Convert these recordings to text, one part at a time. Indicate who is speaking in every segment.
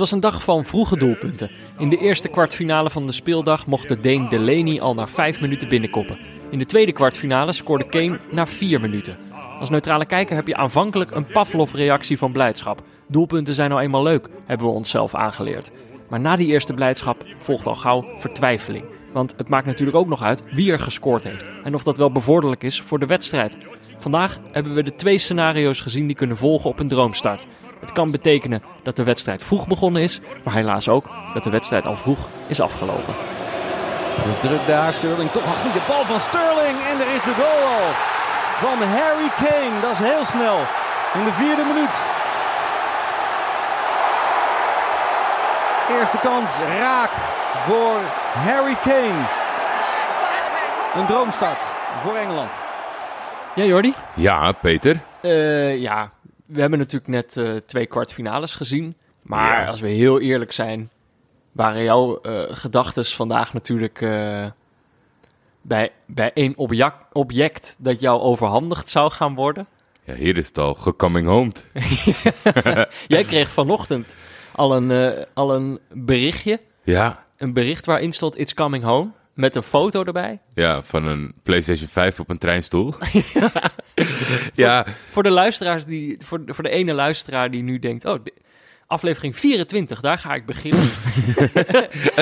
Speaker 1: was een dag van vroege doelpunten. In de eerste kwartfinale van de speeldag mocht de Deen Delaney al na vijf minuten binnenkoppen. In de tweede kwartfinale scoorde Kane na vier minuten. Als neutrale kijker heb je aanvankelijk een Pavlov-reactie van blijdschap. Doelpunten zijn nou eenmaal leuk, hebben we onszelf aangeleerd. Maar na die eerste blijdschap volgt al gauw vertwijfeling. Want het maakt natuurlijk ook nog uit wie er gescoord heeft en of dat wel bevorderlijk is voor de wedstrijd. Vandaag hebben we de twee scenario's gezien die kunnen volgen op een droomstart. Het kan betekenen dat de wedstrijd vroeg begonnen is, maar helaas ook dat de wedstrijd al vroeg is afgelopen.
Speaker 2: Dus druk daar, Sterling. Toch een goede bal van Sterling. En er is de goal al. Van Harry Kane. Dat is heel snel. In de vierde minuut. Eerste kans raak voor Harry Kane. Een droomstart voor Engeland.
Speaker 1: Ja, Jordi?
Speaker 3: Ja, Peter.
Speaker 1: Uh, ja, we hebben natuurlijk net uh, twee kwartfinales gezien. Maar
Speaker 3: Ja.
Speaker 1: als we heel eerlijk zijn, waren jouw uh, gedachten vandaag natuurlijk uh, bij, bij één object, object dat jou overhandigd zou gaan worden.
Speaker 3: Ja, hier is het al gecoming home.
Speaker 1: Jij kreeg vanochtend al een, al een berichtje.
Speaker 3: Ja.
Speaker 1: Een bericht waarin stond It's coming home. Met een foto erbij.
Speaker 3: Ja, van een PlayStation 5 op een treinstoel. ja.
Speaker 1: Voor, voor, de luisteraars die. Voor, voor de ene luisteraar die nu denkt. Oh, aflevering 24, daar ga ik beginnen.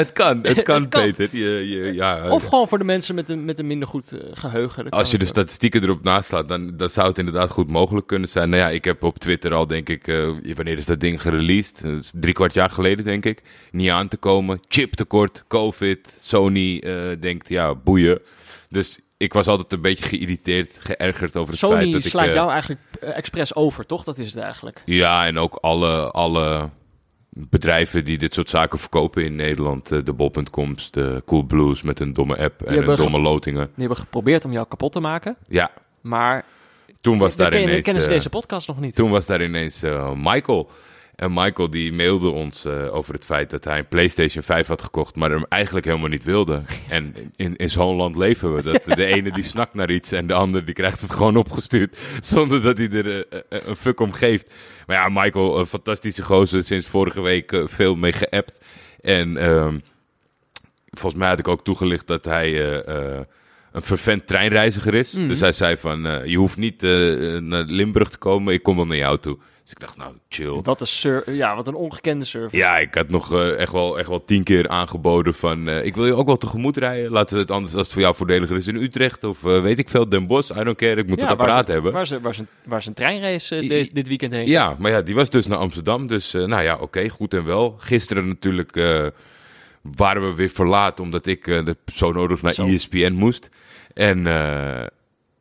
Speaker 3: het kan, het kan,
Speaker 1: Het kan.
Speaker 3: Peter. Je, je, ja,
Speaker 1: of gewoon voor de mensen met een, met een minder goed uh, geheugen.
Speaker 3: Als je de statistieken erop naslaat, dan, dan zou het inderdaad goed mogelijk kunnen zijn. Nou ja, ik heb op Twitter al, denk ik, eh, wanneer is dat ding gereleased? Dat is drie kwart jaar geleden, denk ik. Niet aan te komen. Chiptekort, COVID, Sony eh, denkt, ja, boeien. Dus ik was altijd een beetje geïrriteerd, geërgerd over het feit
Speaker 1: Sony
Speaker 3: dat ik...
Speaker 1: slaat
Speaker 3: eh,
Speaker 1: jou eigenlijk uh, expres over, toch? Dat is het eigenlijk.
Speaker 3: Ja, en ook alle, alle bedrijven die dit soort zaken verkopen in Nederland. eh, De Bol.coms, de Cool Blues met een domme app en een domme lotingen.
Speaker 1: Die hebben geprobeerd om jou kapot te maken.
Speaker 3: Ja,
Speaker 1: Maar
Speaker 3: toen was daar ineens...
Speaker 1: kennen ze
Speaker 3: eh,
Speaker 1: deze podcast nog niet.
Speaker 3: Toen was daar ineens eh, Michael. En Michael die mailde ons eh, over het feit dat hij een PlayStation 5 had gekocht, maar hem eigenlijk helemaal niet wilde. En in, in zo'n land leven we. Dat de ene die snakt naar iets en de ander die krijgt het gewoon opgestuurd. Zonder dat hij er eh, eh, een fuck om geeft. Maar ja, Michael, een fantastische gozer, sinds vorige week veel mee geappt. En ehm, volgens mij had ik ook toegelicht dat hij een vervent treinreiziger is.
Speaker 1: Mhm.
Speaker 3: Dus hij zei van, je hoeft niet naar Limburg te komen, ik kom wel naar jou toe. Dus ik dacht, nou, chill.
Speaker 1: Wat een, ja, wat een ongekende service.
Speaker 3: Ja, ik had nog eh, echt, wel, echt wel tien keer aangeboden van... eh, ik wil je ook wel tegemoet rijden. Laten we het anders, als het voor jou voordeliger is, in Utrecht. Of eh, weet ik veel, Den Bosch. I don't care, ik moet
Speaker 1: Ja,
Speaker 3: het
Speaker 1: waar
Speaker 3: apparaat
Speaker 1: ze-
Speaker 3: hebben.
Speaker 1: Waar ze, waar ze, waar een treinrace deze- dit weekend heen.
Speaker 3: Ja, maar ja, die was dus naar Amsterdam. Dus nou ja, oké, goed en wel. Gisteren natuurlijk waren we weer verlaat... omdat ik de- zo nodig naar
Speaker 1: Zo.
Speaker 3: ESPN moest. En eh,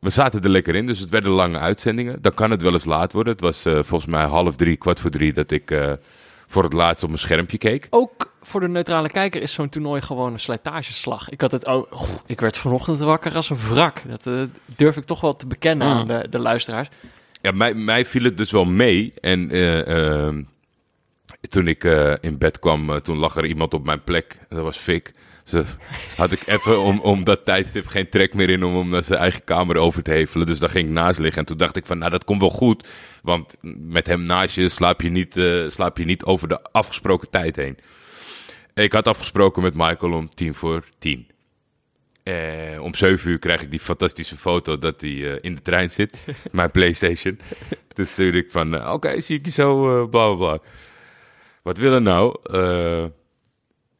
Speaker 3: we zaten er lekker in, dus het werden lange uitzendingen. Dan kan het wel eens laat worden. Het was eh, volgens mij half drie, kwart voor drie... dat ik eh, voor het laatst op mijn schermpje keek.
Speaker 1: Ook voor de neutrale kijker is zo'n toernooi gewoon een slijtageslag. Ik had het ook. oh, ik werd vanochtend wakker als een wrak. Dat eh, durf ik toch wel te bekennen
Speaker 3: Mm.
Speaker 1: aan de, de luisteraars.
Speaker 3: Ja, mij, mij viel het dus wel mee. En eh, ehm, toen ik eh, in bed kwam, toen lag er iemand op mijn plek. Dat was Fik. Dus had ik even om, om dat tijdstip geen trek meer in om hem naar zijn eigen kamer over te hevelen. Dus daar ging ik naast liggen. En toen dacht ik van, nou dat komt wel goed. Want met hem naast je slaap je niet, eh, slaap je niet over de afgesproken tijd heen. Ik had afgesproken met Michael om tien voor tien. Eh, om zeven uur krijg ik die fantastische foto dat hij eh, in de trein zit. mijn PlayStation. Dus stuurde ik van, oké, zie ik je zo, bla bla bla. Wat wil er nou?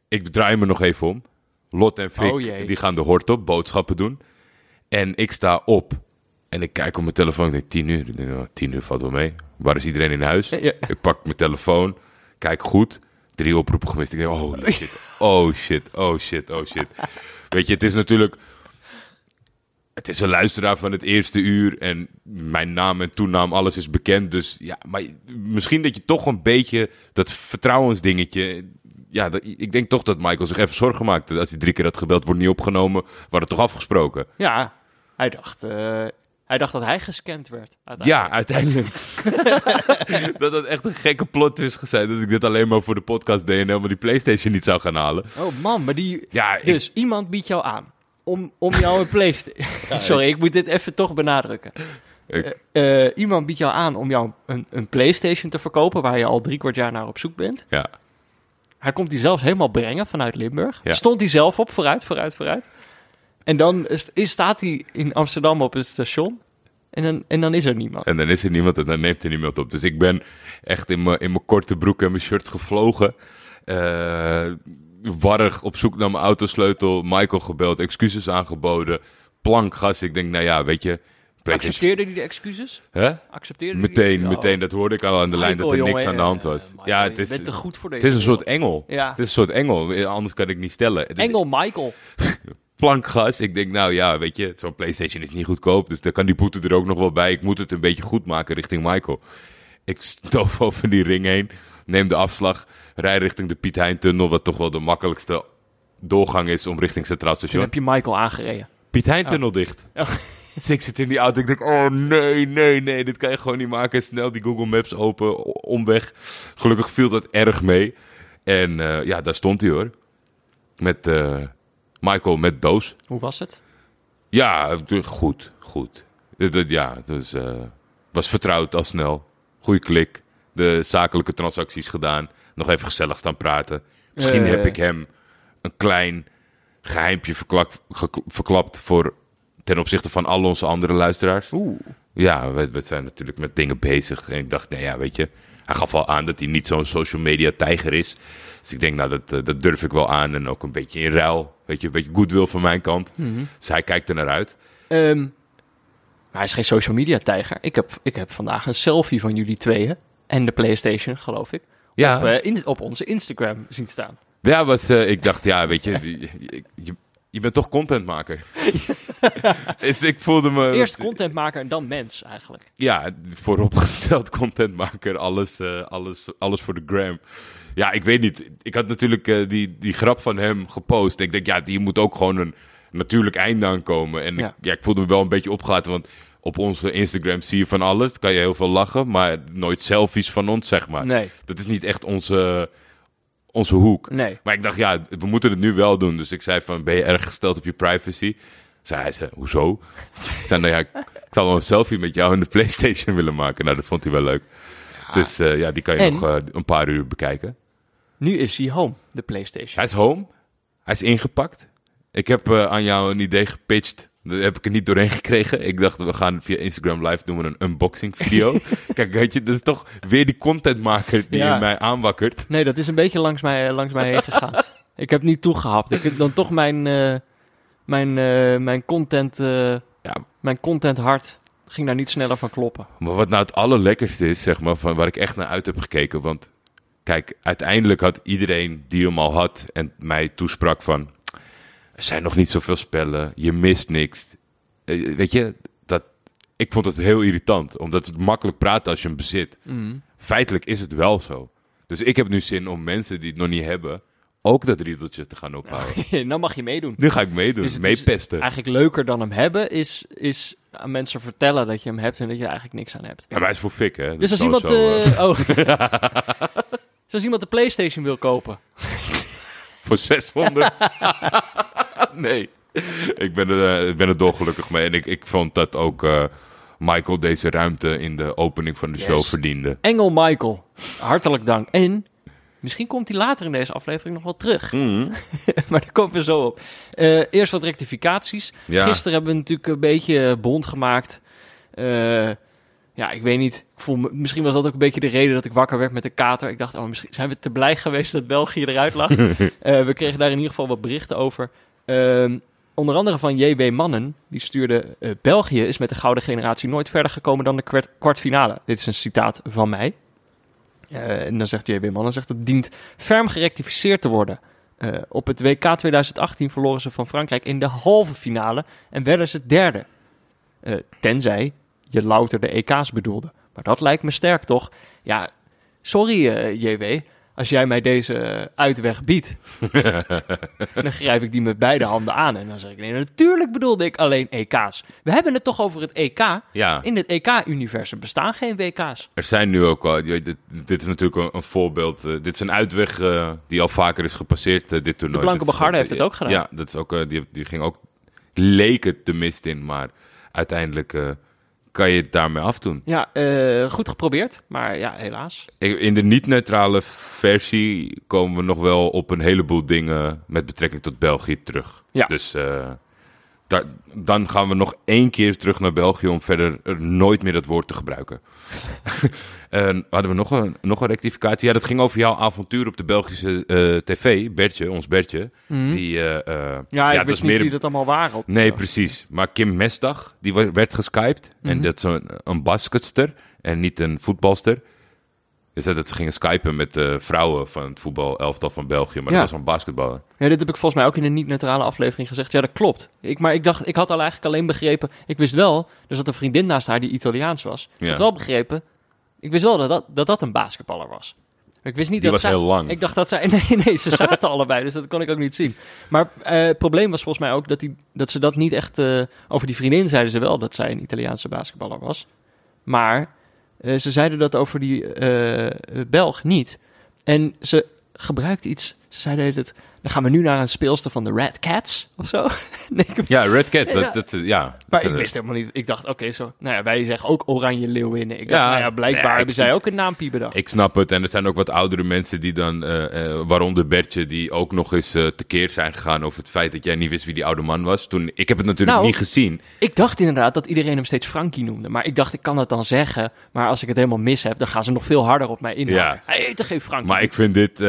Speaker 3: Ik draai me nog even om. Lot en Fik,
Speaker 1: Oh
Speaker 3: die gaan de hort op, boodschappen doen. En ik sta op. En ik kijk op mijn telefoon. Ik denk, tien uur. Ik denk, oh, tien uur valt wel mee. Waar is iedereen in huis?
Speaker 1: Ja.
Speaker 3: Ik pak mijn telefoon. Kijk goed. Drie oproepen gemist. Ik denk, oh shit. Oh shit. Oh shit. Oh shit. Weet je, het is natuurlijk... Het is een luisteraar van het eerste uur. En mijn naam en toenaam, alles is bekend. Dus ja, maar misschien dat je toch een beetje dat vertrouwensdingetje... Ja, dat, ik denk toch dat Michael zich even zorgen maakte. Als hij drie keer had gebeld, wordt niet opgenomen. We hadden toch afgesproken?
Speaker 1: Ja, hij dacht, eh, hij dacht dat hij gescamd werd.
Speaker 3: Ja,
Speaker 1: uiteindelijk.
Speaker 3: uiteindelijk. dat het echt een gekke plot twist zijn. Dat ik dit alleen maar voor de podcast deed en helemaal die PlayStation niet zou gaan halen.
Speaker 1: Oh man, maar die.
Speaker 3: Ja, ik-
Speaker 1: Dus iemand biedt jou aan om, om jou een PlayStation. Sorry, ik moet dit even toch benadrukken.
Speaker 3: ik-
Speaker 1: Eh, eh, iemand biedt jou aan om jou een, een PlayStation te verkopen waar je al drie kwart jaar naar op zoek bent.
Speaker 3: ja.
Speaker 1: Hij komt die zelfs helemaal brengen vanuit Limburg.
Speaker 3: Ja.
Speaker 1: Stond hij zelf op, vooruit, vooruit, vooruit. En dan is, staat hij in Amsterdam op het station. En dan, en dan is er niemand.
Speaker 3: En dan is er niemand en dan neemt er niemand op. Dus ik ben echt in mijn in mijn korte broek en mijn shirt gevlogen. Eh, warrig op zoek naar mijn autosleutel. Michael gebeld, excuses aangeboden. Plankgas. Ik denk, nou ja, weet je.
Speaker 1: Accepteerde hij de excuses?
Speaker 3: Hè?
Speaker 1: Accepteerde
Speaker 3: Meteen,
Speaker 1: die? Oh.
Speaker 3: meteen. Dat hoorde ik al aan de lijn dat er niks
Speaker 1: jongen,
Speaker 3: aan de hand was.
Speaker 1: Michael,
Speaker 3: ja, het is,
Speaker 1: bent te goed voor deze
Speaker 3: het is een soort engel.
Speaker 1: Ja.
Speaker 3: Het is een soort engel. Eh, Anders kan ik niet stellen. Het is
Speaker 1: Engel Michael.
Speaker 3: plankgas. Ik denk, nou ja, weet je, zo'n PlayStation is niet goedkoop. Dus dan kan die boete er ook nog wel bij. Ik moet het een beetje goed maken richting Michael. Ik stoof over die ring heen. Neem de afslag. Rij richting de Piet Hein-tunnel. Wat toch wel de makkelijkste doorgang is om richting Centraal
Speaker 1: Toen
Speaker 3: Station.
Speaker 1: heb je Michael aangereden.
Speaker 3: Piet Hein-tunnel dicht.
Speaker 1: Oh.
Speaker 3: Dus ik zit in die auto. Ik denk, oh nee, nee, nee. Dit kan je gewoon niet maken. Snel die Google Maps open. Omweg. Gelukkig viel dat erg mee. En eh, ja, daar stond hij hoor. Met eh, Michael met doos.
Speaker 1: Hoe was het?
Speaker 3: Ja, de- goed, goed. Ja, het was, eh, was vertrouwd al snel. Goeie klik. De zakelijke transacties gedaan. Nog even gezellig staan praten. Misschien
Speaker 1: Eh.
Speaker 3: heb ik hem een klein geheimpje verklapt voor ten opzichte van al onze andere luisteraars.
Speaker 1: Oeh.
Speaker 3: Ja, we, we zijn natuurlijk met dingen bezig. En ik dacht, nou ja, weet je, hij gaf al aan dat hij niet zo'n social media tijger is. Dus ik denk, nou, dat, eh, dat durf ik wel aan. En ook een beetje in ruil. Weet je, een beetje goodwill van mijn kant. Dus hij kijkt er naar uit.
Speaker 1: Ehm, maar hij is geen social media tijger. Ik heb, ik heb vandaag een selfie van jullie tweeën. En de PlayStation, geloof ik.
Speaker 3: Ja,
Speaker 1: Op, eh, in- op onze Instagram zien staan.
Speaker 3: ja was, eh, ik dacht, ja, weet je, die- je, je, je bent toch contentmaker. dus ik voelde me...
Speaker 1: Eerst contentmaker en dan mens eigenlijk.
Speaker 3: Ja, vooropgesteld contentmaker, alles, eh, alles, alles voor de gram. Ja, ik weet niet. Ik had natuurlijk eh, die, die grap van hem gepost. Ik denk, ja, die moet ook gewoon een natuurlijk einde aankomen. En
Speaker 1: Ja.
Speaker 3: Ik, ja, ik voelde me wel een beetje opgelaten, want op onze Instagram zie je van alles. Dan kan je heel veel lachen, maar nooit selfies van ons, zeg maar.
Speaker 1: Nee,
Speaker 3: Dat is niet echt onze, onze hoek.
Speaker 1: nee.
Speaker 3: Maar ik dacht, ja, we moeten het nu wel doen. Dus ik zei van, ben je erg gesteld op je privacy? Zei hij, zei, hoezo? ik zei, nou ja, ik, ik zou wel een selfie met jou in de Playstation willen maken. Nou, dat vond hij wel leuk. Dus eh, ja, die kan je
Speaker 1: En?
Speaker 3: nog eh, een paar uur bekijken.
Speaker 1: Nu is hij home, de PlayStation.
Speaker 3: Hij is home. Hij is ingepakt. Ik heb eh, aan jou een idee gepitcht. Heb ik er niet doorheen gekregen. Ik dacht, we gaan via Instagram live doen we een unboxing video. Kijk, weet je, dat is toch weer die contentmaker die
Speaker 1: Ja.
Speaker 3: in mij aanwakkert.
Speaker 1: Nee, dat is een beetje langs mij, langs mij heen gegaan. ik heb niet toegehapt. Ik heb dan toch mijn, eh, mijn, eh, mijn content, eh,
Speaker 3: Ja,
Speaker 1: mijn content hart ging daar niet sneller van kloppen.
Speaker 3: Maar wat nou het allerlekkerste is, zeg maar, van waar ik echt naar uit heb gekeken. Want kijk, uiteindelijk had iedereen die hem al had en mij toesprak van... Er zijn nog niet zoveel spellen, je mist niks. Eh, Weet je, dat, ik vond het heel irritant. Omdat het makkelijk praten als je hem bezit. Feitelijk is het wel zo. Dus ik heb nu zin om mensen die het nog niet hebben... ook dat riedeltje te gaan ophouden.
Speaker 1: nou mag je meedoen.
Speaker 3: Nu ga ik meedoen,
Speaker 1: Dus
Speaker 3: meepesten.
Speaker 1: Eigenlijk leuker dan hem hebben is, is aan mensen vertellen dat je hem hebt en dat je er eigenlijk niks aan hebt.
Speaker 3: Ja, maar hij is voor fik, hè.
Speaker 1: Dus
Speaker 3: Dat
Speaker 1: als iemand,
Speaker 3: eh,
Speaker 1: eh, oh. dus als iemand de PlayStation wil kopen,
Speaker 3: Voor 600? nee. Ik ben, er, eh, ik ben er dolgelukkig mee. En ik, ik vond dat ook eh, Michael deze ruimte in de opening van de show verdiende.
Speaker 1: Engel Michael, hartelijk dank. En misschien komt hij later in deze aflevering nog wel terug. maar daar komen we zo op. Eh, eerst wat rectificaties.
Speaker 3: Ja.
Speaker 1: Gisteren hebben we natuurlijk een beetje bond gemaakt. Eh, ja, ik weet niet. Ik voel me, misschien was dat ook een beetje de reden dat ik wakker werd met de kater. Ik dacht, oh, misschien zijn we te blij geweest dat België eruit lag. Eh, we kregen daar in ieder geval wat berichten over. Ehm, onder andere van J.W. Mannen. Die stuurde... eh, België is met de gouden generatie nooit verder gekomen dan de kwart, kwartfinale. Dit is een citaat van mij. Eh, en dan zegt J.W. Mannen, zegt het dient ferm gerectificeerd te worden. Eh, op het WK 2018 verloren ze van Frankrijk in de halve finale en werden ze derde. Tenzij je louter de EK's bedoelde. Maar dat lijkt me sterk, toch? Ja, sorry JW, als jij mij deze eh, uitweg biedt. dan grijp ik die met beide handen aan. En dan zeg ik, nee, natuurlijk bedoelde ik alleen EK's. We hebben het toch over het EK?
Speaker 3: Ja,
Speaker 1: In het EK-universum bestaan geen WK's.
Speaker 3: er zijn nu ook wel... Dit, dit is natuurlijk een, voorbeeld. eh, dit is een uitweg eh, die al vaker is gepasseerd, dit toernooi.
Speaker 1: Blanke
Speaker 3: Dat is,
Speaker 1: Begarde heeft het ook gedaan.
Speaker 3: Ja, dat is ook, die, die ging ook... Leek het de mist in, maar uiteindelijk... kan je het daarmee afdoen.
Speaker 1: Ja, eh, goed geprobeerd, maar ja, helaas.
Speaker 3: In de niet-neutrale versie komen we nog wel op een heleboel dingen met betrekking tot België terug.
Speaker 1: Ja.
Speaker 3: Dus eh, dan gaan we nog één keer terug naar België om verder er nooit meer dat woord te gebruiken. En hadden we nog een, nog een rectificatie? Ja, dat ging over jouw avontuur op de Belgische eh, tv. Bertje, ons Bertje. Die, eh, eh,
Speaker 1: Mhm. Ja, ik wist niet
Speaker 3: meer-
Speaker 1: wie dat allemaal waren. Op,
Speaker 3: Nee,
Speaker 1: eh,
Speaker 3: precies. Maar Kim Mesdag, die werd geskyped. En
Speaker 1: Mhm.
Speaker 3: dat is een, een basketster en niet een voetbalster. Dus dat ze gingen skypen met de vrouwen van het voetbalelftal van België. Maar
Speaker 1: Ja.
Speaker 3: dat was een basketballer.
Speaker 1: Ja, dit heb ik volgens mij ook in een niet-neutrale aflevering gezegd. Ja, dat klopt. Ik, maar ik dacht, ik had al eigenlijk alleen begrepen... Ik wist wel, er zat een vriendin naast haar die Italiaans was. Ik
Speaker 3: Ja.
Speaker 1: had wel begrepen... Ik wist wel dat dat, dat, dat een basketballer was. Maar ik wist niet
Speaker 3: Die
Speaker 1: dat
Speaker 3: was
Speaker 1: zij-
Speaker 3: heel lang.
Speaker 1: Ik dacht dat zij... Nee, nee, ze zaten allebei, dus dat kon ik ook niet zien. Maar eh, het probleem was volgens mij ook dat, die, dat ze dat niet echt... eh, over die vriendin zeiden ze wel dat zij een Italiaanse basketballer was. Maar eh, ze zeiden dat over die eh, Belg niet. En ze gebruikte iets... Ze zeiden het... Dan gaan we nu naar een speelster van de Red Cats of zo. nee,
Speaker 3: Ja, Red Cat. Dat,
Speaker 1: Ja.
Speaker 3: dat, eh, ja.
Speaker 1: maar
Speaker 3: Dat,
Speaker 1: ik
Speaker 3: eh,
Speaker 1: wist helemaal niet. Ik dacht, oké, zo. Nou ja, wij zeggen ook Oranje Leeuwinnen. Ik
Speaker 3: Ja,
Speaker 1: dacht, nou ja, blijkbaar
Speaker 3: ja, ik-
Speaker 1: hebben zij ook een naampie bedacht.
Speaker 3: Ik snap het. En er zijn ook wat oudere mensen die dan, eh, waaronder Bertje, die ook nog eens tekeer zijn gegaan over het feit dat jij niet wist wie die oude man was. Toen, ik heb het natuurlijk
Speaker 1: Nou,
Speaker 3: niet gezien.
Speaker 1: Ik dacht inderdaad dat iedereen hem steeds Frankie noemde. Maar ik dacht, ik kan het dan zeggen. Maar als ik het helemaal mis heb, dan gaan ze nog veel harder op mij inhaken.
Speaker 3: Ja.
Speaker 1: Hij heette geen Frankie.
Speaker 3: Maar ik vind dit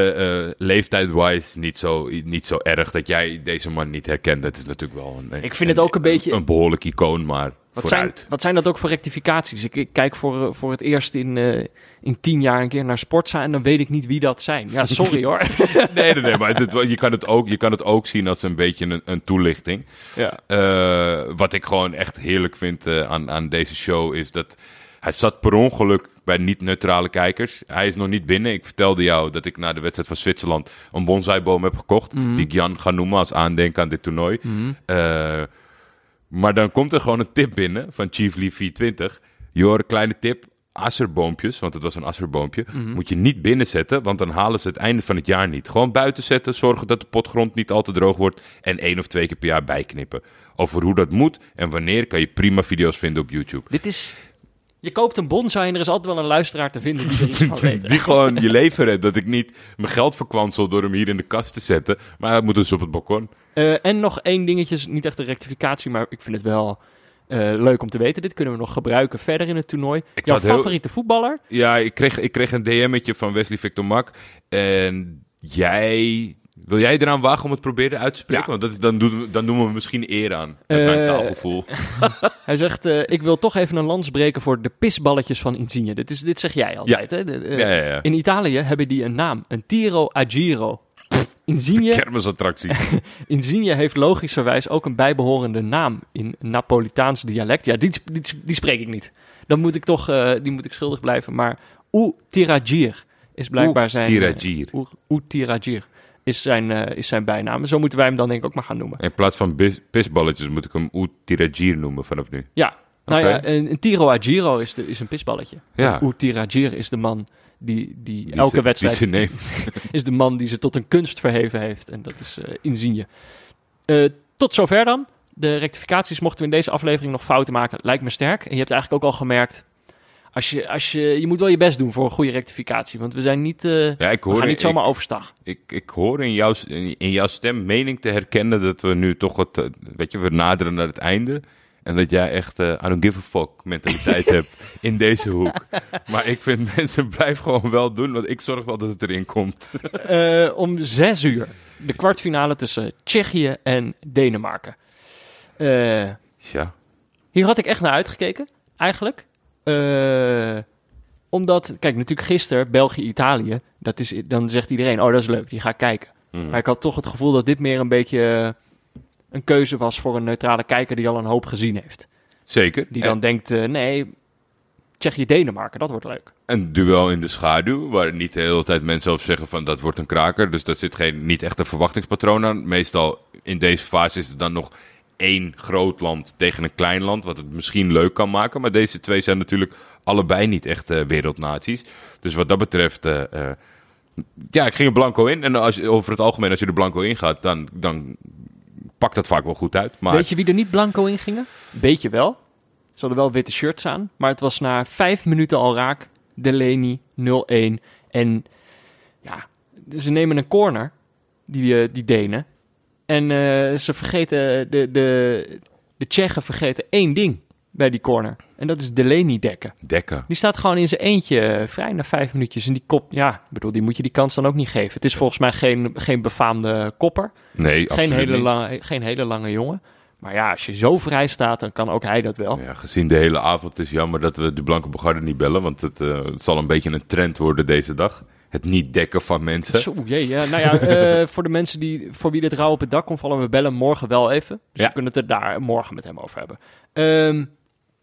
Speaker 3: leeftijd-wise niet zo, niet zo erg dat jij deze man niet herkent. Dat is natuurlijk wel een,
Speaker 1: Ik vind het ook een beetje-
Speaker 3: Een behoorlijk icoon, maar
Speaker 1: wat, zijn, wat zijn dat ook voor rectificaties? Ik, ik kijk voor, eh, voor het eerst in, eh, in tien jaar een keer naar Sportza... en dan weet ik niet wie dat zijn. Ja, sorry hoor.
Speaker 3: Nee, nee, nee, maar het, je, kan het ook, je kan het ook zien als een beetje een, een toelichting.
Speaker 1: ja.
Speaker 3: Eh, wat ik gewoon echt heerlijk vind aan, aan deze show is dat hij zat per ongeluk bij niet-neutrale kijkers. Hij is nog niet binnen. Ik vertelde jou dat ik na de wedstrijd van Zwitserland een bonsaiboom heb gekocht. Die ik Jan ga noemen als aandenken aan dit toernooi. Eh, maar dan komt er gewoon een tip binnen van Chief Lee 420. Joh, kleine tip. Asserboompjes, want het was een asserboompje, moet je niet binnenzetten, want dan halen ze het einde van het jaar niet. Gewoon buiten zetten, zorgen dat de potgrond niet al te droog wordt en één of twee keer per jaar bijknippen. Over hoe dat moet en wanneer kan je prima video's vinden op YouTube.
Speaker 1: Dit is... Je koopt een bonsai en er is altijd wel een luisteraar te vinden die weet.
Speaker 3: Die gewoon je leven redt. Dat ik niet mijn geld verkwansel door hem hier in de kast te zetten. Maar hij moet dus op het balkon.
Speaker 1: Eh, en nog één dingetje, is niet echt een rectificatie, maar ik vind het wel eh, leuk om te weten. Dit kunnen we nog gebruiken verder in het toernooi.
Speaker 3: Ik
Speaker 1: Jouw
Speaker 3: heel-
Speaker 1: favoriete voetballer?
Speaker 3: Ja, ik kreeg, ik kreeg een DM'tje van Wesley Victor Mak. En jij... Wil jij eraan wagen om het proberen uit te spreken?
Speaker 1: Ja.
Speaker 3: Want dat is, dan, doen, we- dan doen we misschien eer aan. Met
Speaker 1: Eh,
Speaker 3: mijn taalgevoel.
Speaker 1: Hij zegt, eh, ik wil toch even een lans breken voor de pisballetjes van Insigne. Dit, is, dit zeg jij altijd, hè? De- eh,
Speaker 3: Ja, ja, ja.
Speaker 1: In Italië hebben die een naam, een tiro a giro. Insigne,
Speaker 3: Kermisattractie.
Speaker 1: Insigne heeft logischerwijs ook een bijbehorende naam in Napolitaans dialect. Ja, die, die, die spreek ik niet. Dan moet ik toch, die moet ik schuldig blijven. Maar U Tiragir is blijkbaar zijn...
Speaker 3: Tiragir.
Speaker 1: U- U Tiragir is zijn, eh, is zijn bijnaam. Zo moeten wij hem dan denk ik ook maar gaan noemen.
Speaker 3: In plaats van bis- pisballetjes moet ik hem Outiragir noemen vanaf nu.
Speaker 1: Ja, nou ja, een, een tiro a giro is, de, is een pisballetje.
Speaker 3: Ja.
Speaker 1: U Tiragir is de man die, die,
Speaker 3: Die
Speaker 1: elke
Speaker 3: ze-
Speaker 1: wedstrijd...
Speaker 3: Die ze neemt.
Speaker 1: is de man die ze tot een kunst verheven heeft. En dat is eh Insigne. Eh, tot zover dan. De rectificaties mochten we in deze aflevering nog fouten maken. Lijkt me sterk. En je hebt eigenlijk ook al gemerkt... Als je, als je, je moet wel je best doen voor een goede rectificatie. Want we zijn niet, eh,
Speaker 3: Ja, ik
Speaker 1: we
Speaker 3: hoor,
Speaker 1: gaan niet
Speaker 3: ik,
Speaker 1: zomaar overstag.
Speaker 3: ik, ik hoor in jouw, in jouw stem mening te herkennen dat we nu toch wat, eh, weet je, we naderen naar het einde. En dat jij echt eh I don't give a fuck mentaliteit hebt in deze hoek. Maar ik vind mensen blijf gewoon wel doen, want ik zorg wel dat het erin komt.
Speaker 1: Om zes uur. De kwartfinale tussen Tsjechië en Denemarken.
Speaker 3: Ja.
Speaker 1: Hier had ik echt naar uitgekeken, eigenlijk. Eh, omdat, kijk, natuurlijk gisteren België-Italië, dat is, dan zegt iedereen, oh dat is leuk, die ga ik kijken.
Speaker 3: Mm.
Speaker 1: Maar ik had toch het gevoel dat dit meer een beetje eh, een keuze was voor een neutrale kijker die al een hoop gezien heeft.
Speaker 3: Zeker.
Speaker 1: Die
Speaker 3: En-
Speaker 1: dan denkt, eh, nee, Tsjechië-Denemarken, dat wordt leuk.
Speaker 3: Een duel in de schaduw, waar niet de hele tijd mensen over zeggen van dat wordt een kraker. Dus daar zit geen, niet echt een verwachtingspatroon aan. Meestal in deze fase is het dan nog één groot land tegen een klein land, wat het misschien leuk kan maken. Maar deze twee zijn natuurlijk allebei niet echt eh, wereldnaties. Dus wat dat betreft, eh, eh, ja, ik ging er blanco in. En als, over het algemeen, als je er blanco in gaat, dan, dan pakt dat vaak wel goed uit. Maar
Speaker 1: Weet je wie er niet blanco in gingen? Weet je wel. Ze hadden wel witte shirts aan, maar het was na vijf minuten al raak. Delaney 0-1. En ja, ze nemen een corner, die, die Denen. En eh, ze vergeten, de, de, de Tsjechen vergeten één ding bij die corner. En dat is Delaney dekken.
Speaker 3: Dekken.
Speaker 1: Die staat gewoon in zijn eentje eh, vrij na vijf minuutjes. En die kop, ja, bedoel, die moet je die kans dan ook niet geven. Het is volgens mij geen, geen befaamde kopper.
Speaker 3: Nee,
Speaker 1: Geen hele,
Speaker 3: niet.
Speaker 1: lange, geen hele lange jongen. Maar ja, als je zo vrij staat, dan kan ook hij dat wel.
Speaker 3: Ja, gezien de hele avond is het jammer dat we de Blanke Bogarde niet bellen. Want het, eh, het zal een beetje een trend worden deze dag. Het niet dekken van mensen.
Speaker 1: Zo, jee, ja. Nou ja, eh, voor de mensen die, voor wie dit rauw op het dak komt vallen, we bellen morgen wel even. Dus
Speaker 3: Ja.
Speaker 1: we kunnen het er daar morgen met hem over hebben. Ehm,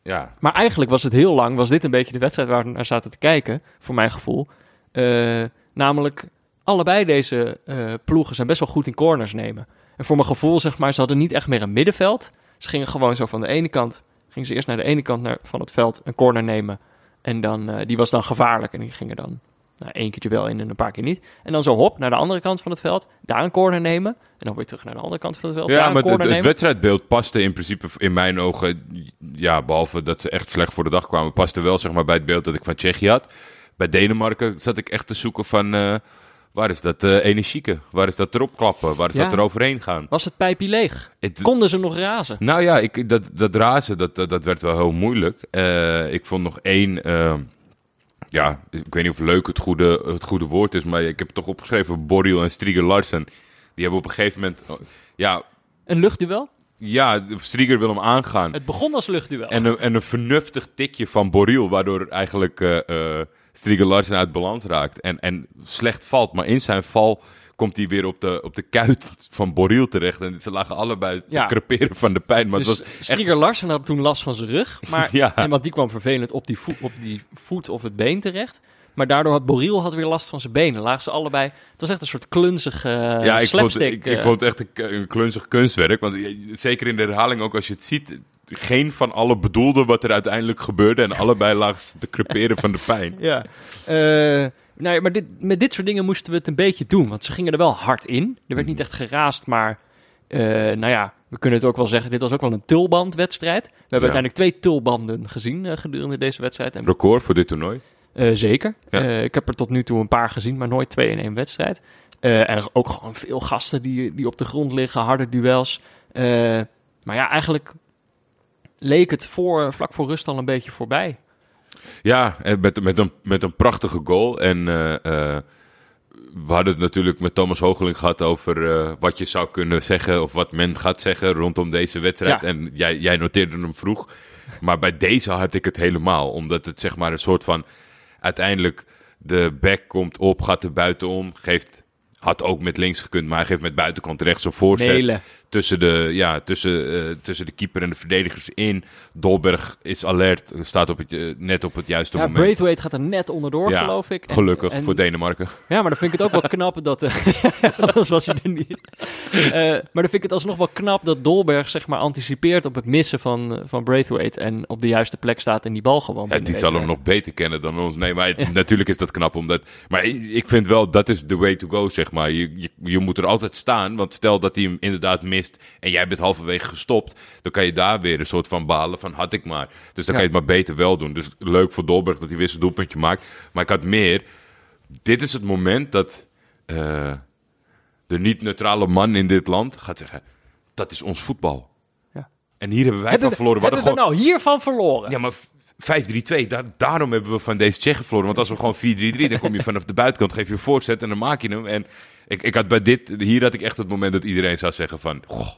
Speaker 3: Ja,
Speaker 1: maar eigenlijk was het heel lang, was dit een beetje de wedstrijd waar we naar zaten te kijken, voor mijn gevoel. Eh, namelijk, allebei deze eh, ploegen zijn best wel goed in corners nemen. En voor mijn gevoel, zeg maar, ze hadden niet echt meer een middenveld. Ze gingen gewoon zo van de ene kant, gingen ze eerst naar de ene kant naar, van het veld een corner nemen. En dan, die was dan gevaarlijk en die gingen dan nou, één keertje wel in en een paar keer niet. En dan zo hop naar de andere kant van het veld, daar een corner nemen. En dan weer terug naar de andere kant van het veld,
Speaker 3: ja maar het, wedstrijdbeeld paste in principe in mijn ogen... Ja, behalve dat ze echt slecht voor de dag kwamen... paste wel zeg maar, bij het beeld dat ik van Tsjechië had. Bij Denemarken zat ik echt te zoeken van... eh, waar is dat eh energieke? Waar is dat erop klappen? Waar is
Speaker 1: Ja.
Speaker 3: dat eroverheen gaan?
Speaker 1: Was het pijpje leeg?
Speaker 3: Het-
Speaker 1: Konden ze nog razen?
Speaker 3: Nou ja, ik, dat, dat razen, dat, dat, dat werd wel heel moeilijk. Eh, ik vond nog één... ja, ik weet niet of leuk het goede, het goede woord is... maar ik heb het toch opgeschreven... Borrell en Striger Larsen. Die hebben op een gegeven moment... oh, ja,
Speaker 1: Een luchtduel?
Speaker 3: ja, Striger wil hem aangaan.
Speaker 1: Het begon als luchtduel.
Speaker 3: En een, en een vernuftig tikje van Borrell... waardoor eigenlijk eh eh Striger Larsen uit balans raakt. En, en slecht valt, maar in zijn val... Komt hij weer op de, op de kuit van Borrell terecht. En ze lagen allebei te creperen van de pijn. Maar
Speaker 1: dus
Speaker 3: het was echt
Speaker 1: Larsen had toen last van zijn rug. Maar,
Speaker 3: Ja.
Speaker 1: en want die kwam vervelend op die, voet, op die voet of het been terecht. Maar daardoor had Borrell had weer last van zijn benen. Lagen ze allebei. Het was echt een soort klunzige uh,
Speaker 3: ja, ik vond, ik, ik
Speaker 1: eh.
Speaker 3: vond het echt een, een klunzig kunstwerk. Want je- zeker in de herhaling ook als je het ziet... geen van alle bedoelde wat er uiteindelijk gebeurde. En allebei lagen ze te creperen van de pijn.
Speaker 1: Ja. Eh, nou ja, maar dit, met dit soort dingen moesten we het een beetje doen. Want ze gingen er wel hard in. Er werd niet echt geraast, maar... eh, nou ja, we kunnen het ook wel zeggen. Dit was ook wel een tulbandwedstrijd. We hebben uiteindelijk twee tulbanden gezien eh, gedurende deze wedstrijd. En
Speaker 3: Record voor dit toernooi.
Speaker 1: Eh, zeker.
Speaker 3: Ja.
Speaker 1: Ik heb er tot nu toe een paar gezien, maar nooit twee in één wedstrijd. En ook gewoon veel gasten die, die op de grond liggen, harde duels. Maar ja, eigenlijk leek het voor, vlak voor rust al een beetje voorbij.
Speaker 3: Ja, en met, met, een, met een prachtige goal. En eh, eh, we hadden het natuurlijk met Thomas Hoogeling gehad over eh, wat je zou kunnen zeggen. Of wat men gaat zeggen rondom deze wedstrijd.
Speaker 1: Ja.
Speaker 3: En jij, jij noteerde hem vroeg. Maar bij deze had ik het helemaal. Omdat het zeg maar een soort van... Uiteindelijk de back komt op, gaat er buitenom. Geeft, had ook met links gekund, maar hij geeft met buitenkant rechts een voorzet
Speaker 1: Melen.
Speaker 3: Tussen de, ja, tussen, eh, tussen de keeper en de verdedigers in. Dolberg is alert, staat op het, eh, net op het juiste
Speaker 1: Ja,
Speaker 3: moment.
Speaker 1: Braithwaite gaat er net onderdoor,
Speaker 3: Ja,
Speaker 1: geloof ik. En-
Speaker 3: Gelukkig
Speaker 1: en-
Speaker 3: voor Denemarken.
Speaker 1: Ja, maar dan vind ik het ook wel knap dat... anders was hij er niet. Maar dan vind ik het alsnog wel knap dat Dolberg zeg maar anticipeert op het missen van, van Braithwaite... en op de juiste plek staat en die bal gewoon
Speaker 3: Ja, die zal hem nog beter kennen dan ons. Nee, maar het- natuurlijk is dat knap. Omdat, maar ik vind wel, dat is the way to go, zeg maar. Je, je, je moet er altijd staan. Want stel dat hij hem inderdaad en jij bent halverwege gestopt. Dan kan je daar weer een soort van balen van had ik maar. Dus dan
Speaker 1: Ja.
Speaker 3: kan je het maar beter wel doen. Dus leuk voor Dolberg dat hij weer zijn doelpuntje maakt. Maar ik had meer. Dit is het moment dat eh, de niet-neutrale man in dit land gaat zeggen... Dat is ons voetbal.
Speaker 1: Ja.
Speaker 3: En hier hebben wij
Speaker 1: Hebben,
Speaker 3: van verloren. We
Speaker 1: hebben we nou hiervan verloren?
Speaker 3: ja, maar f- 5-3-2, daar, daarom hebben we van deze Tsjechen verloren. Want als we gewoon 4-3-3, dan kom je vanaf de buitenkant, geef je een voorzet en dan maak je hem. En ik, ik had bij dit, hier had ik echt het moment dat iedereen zou zeggen van, goh,
Speaker 1: Nou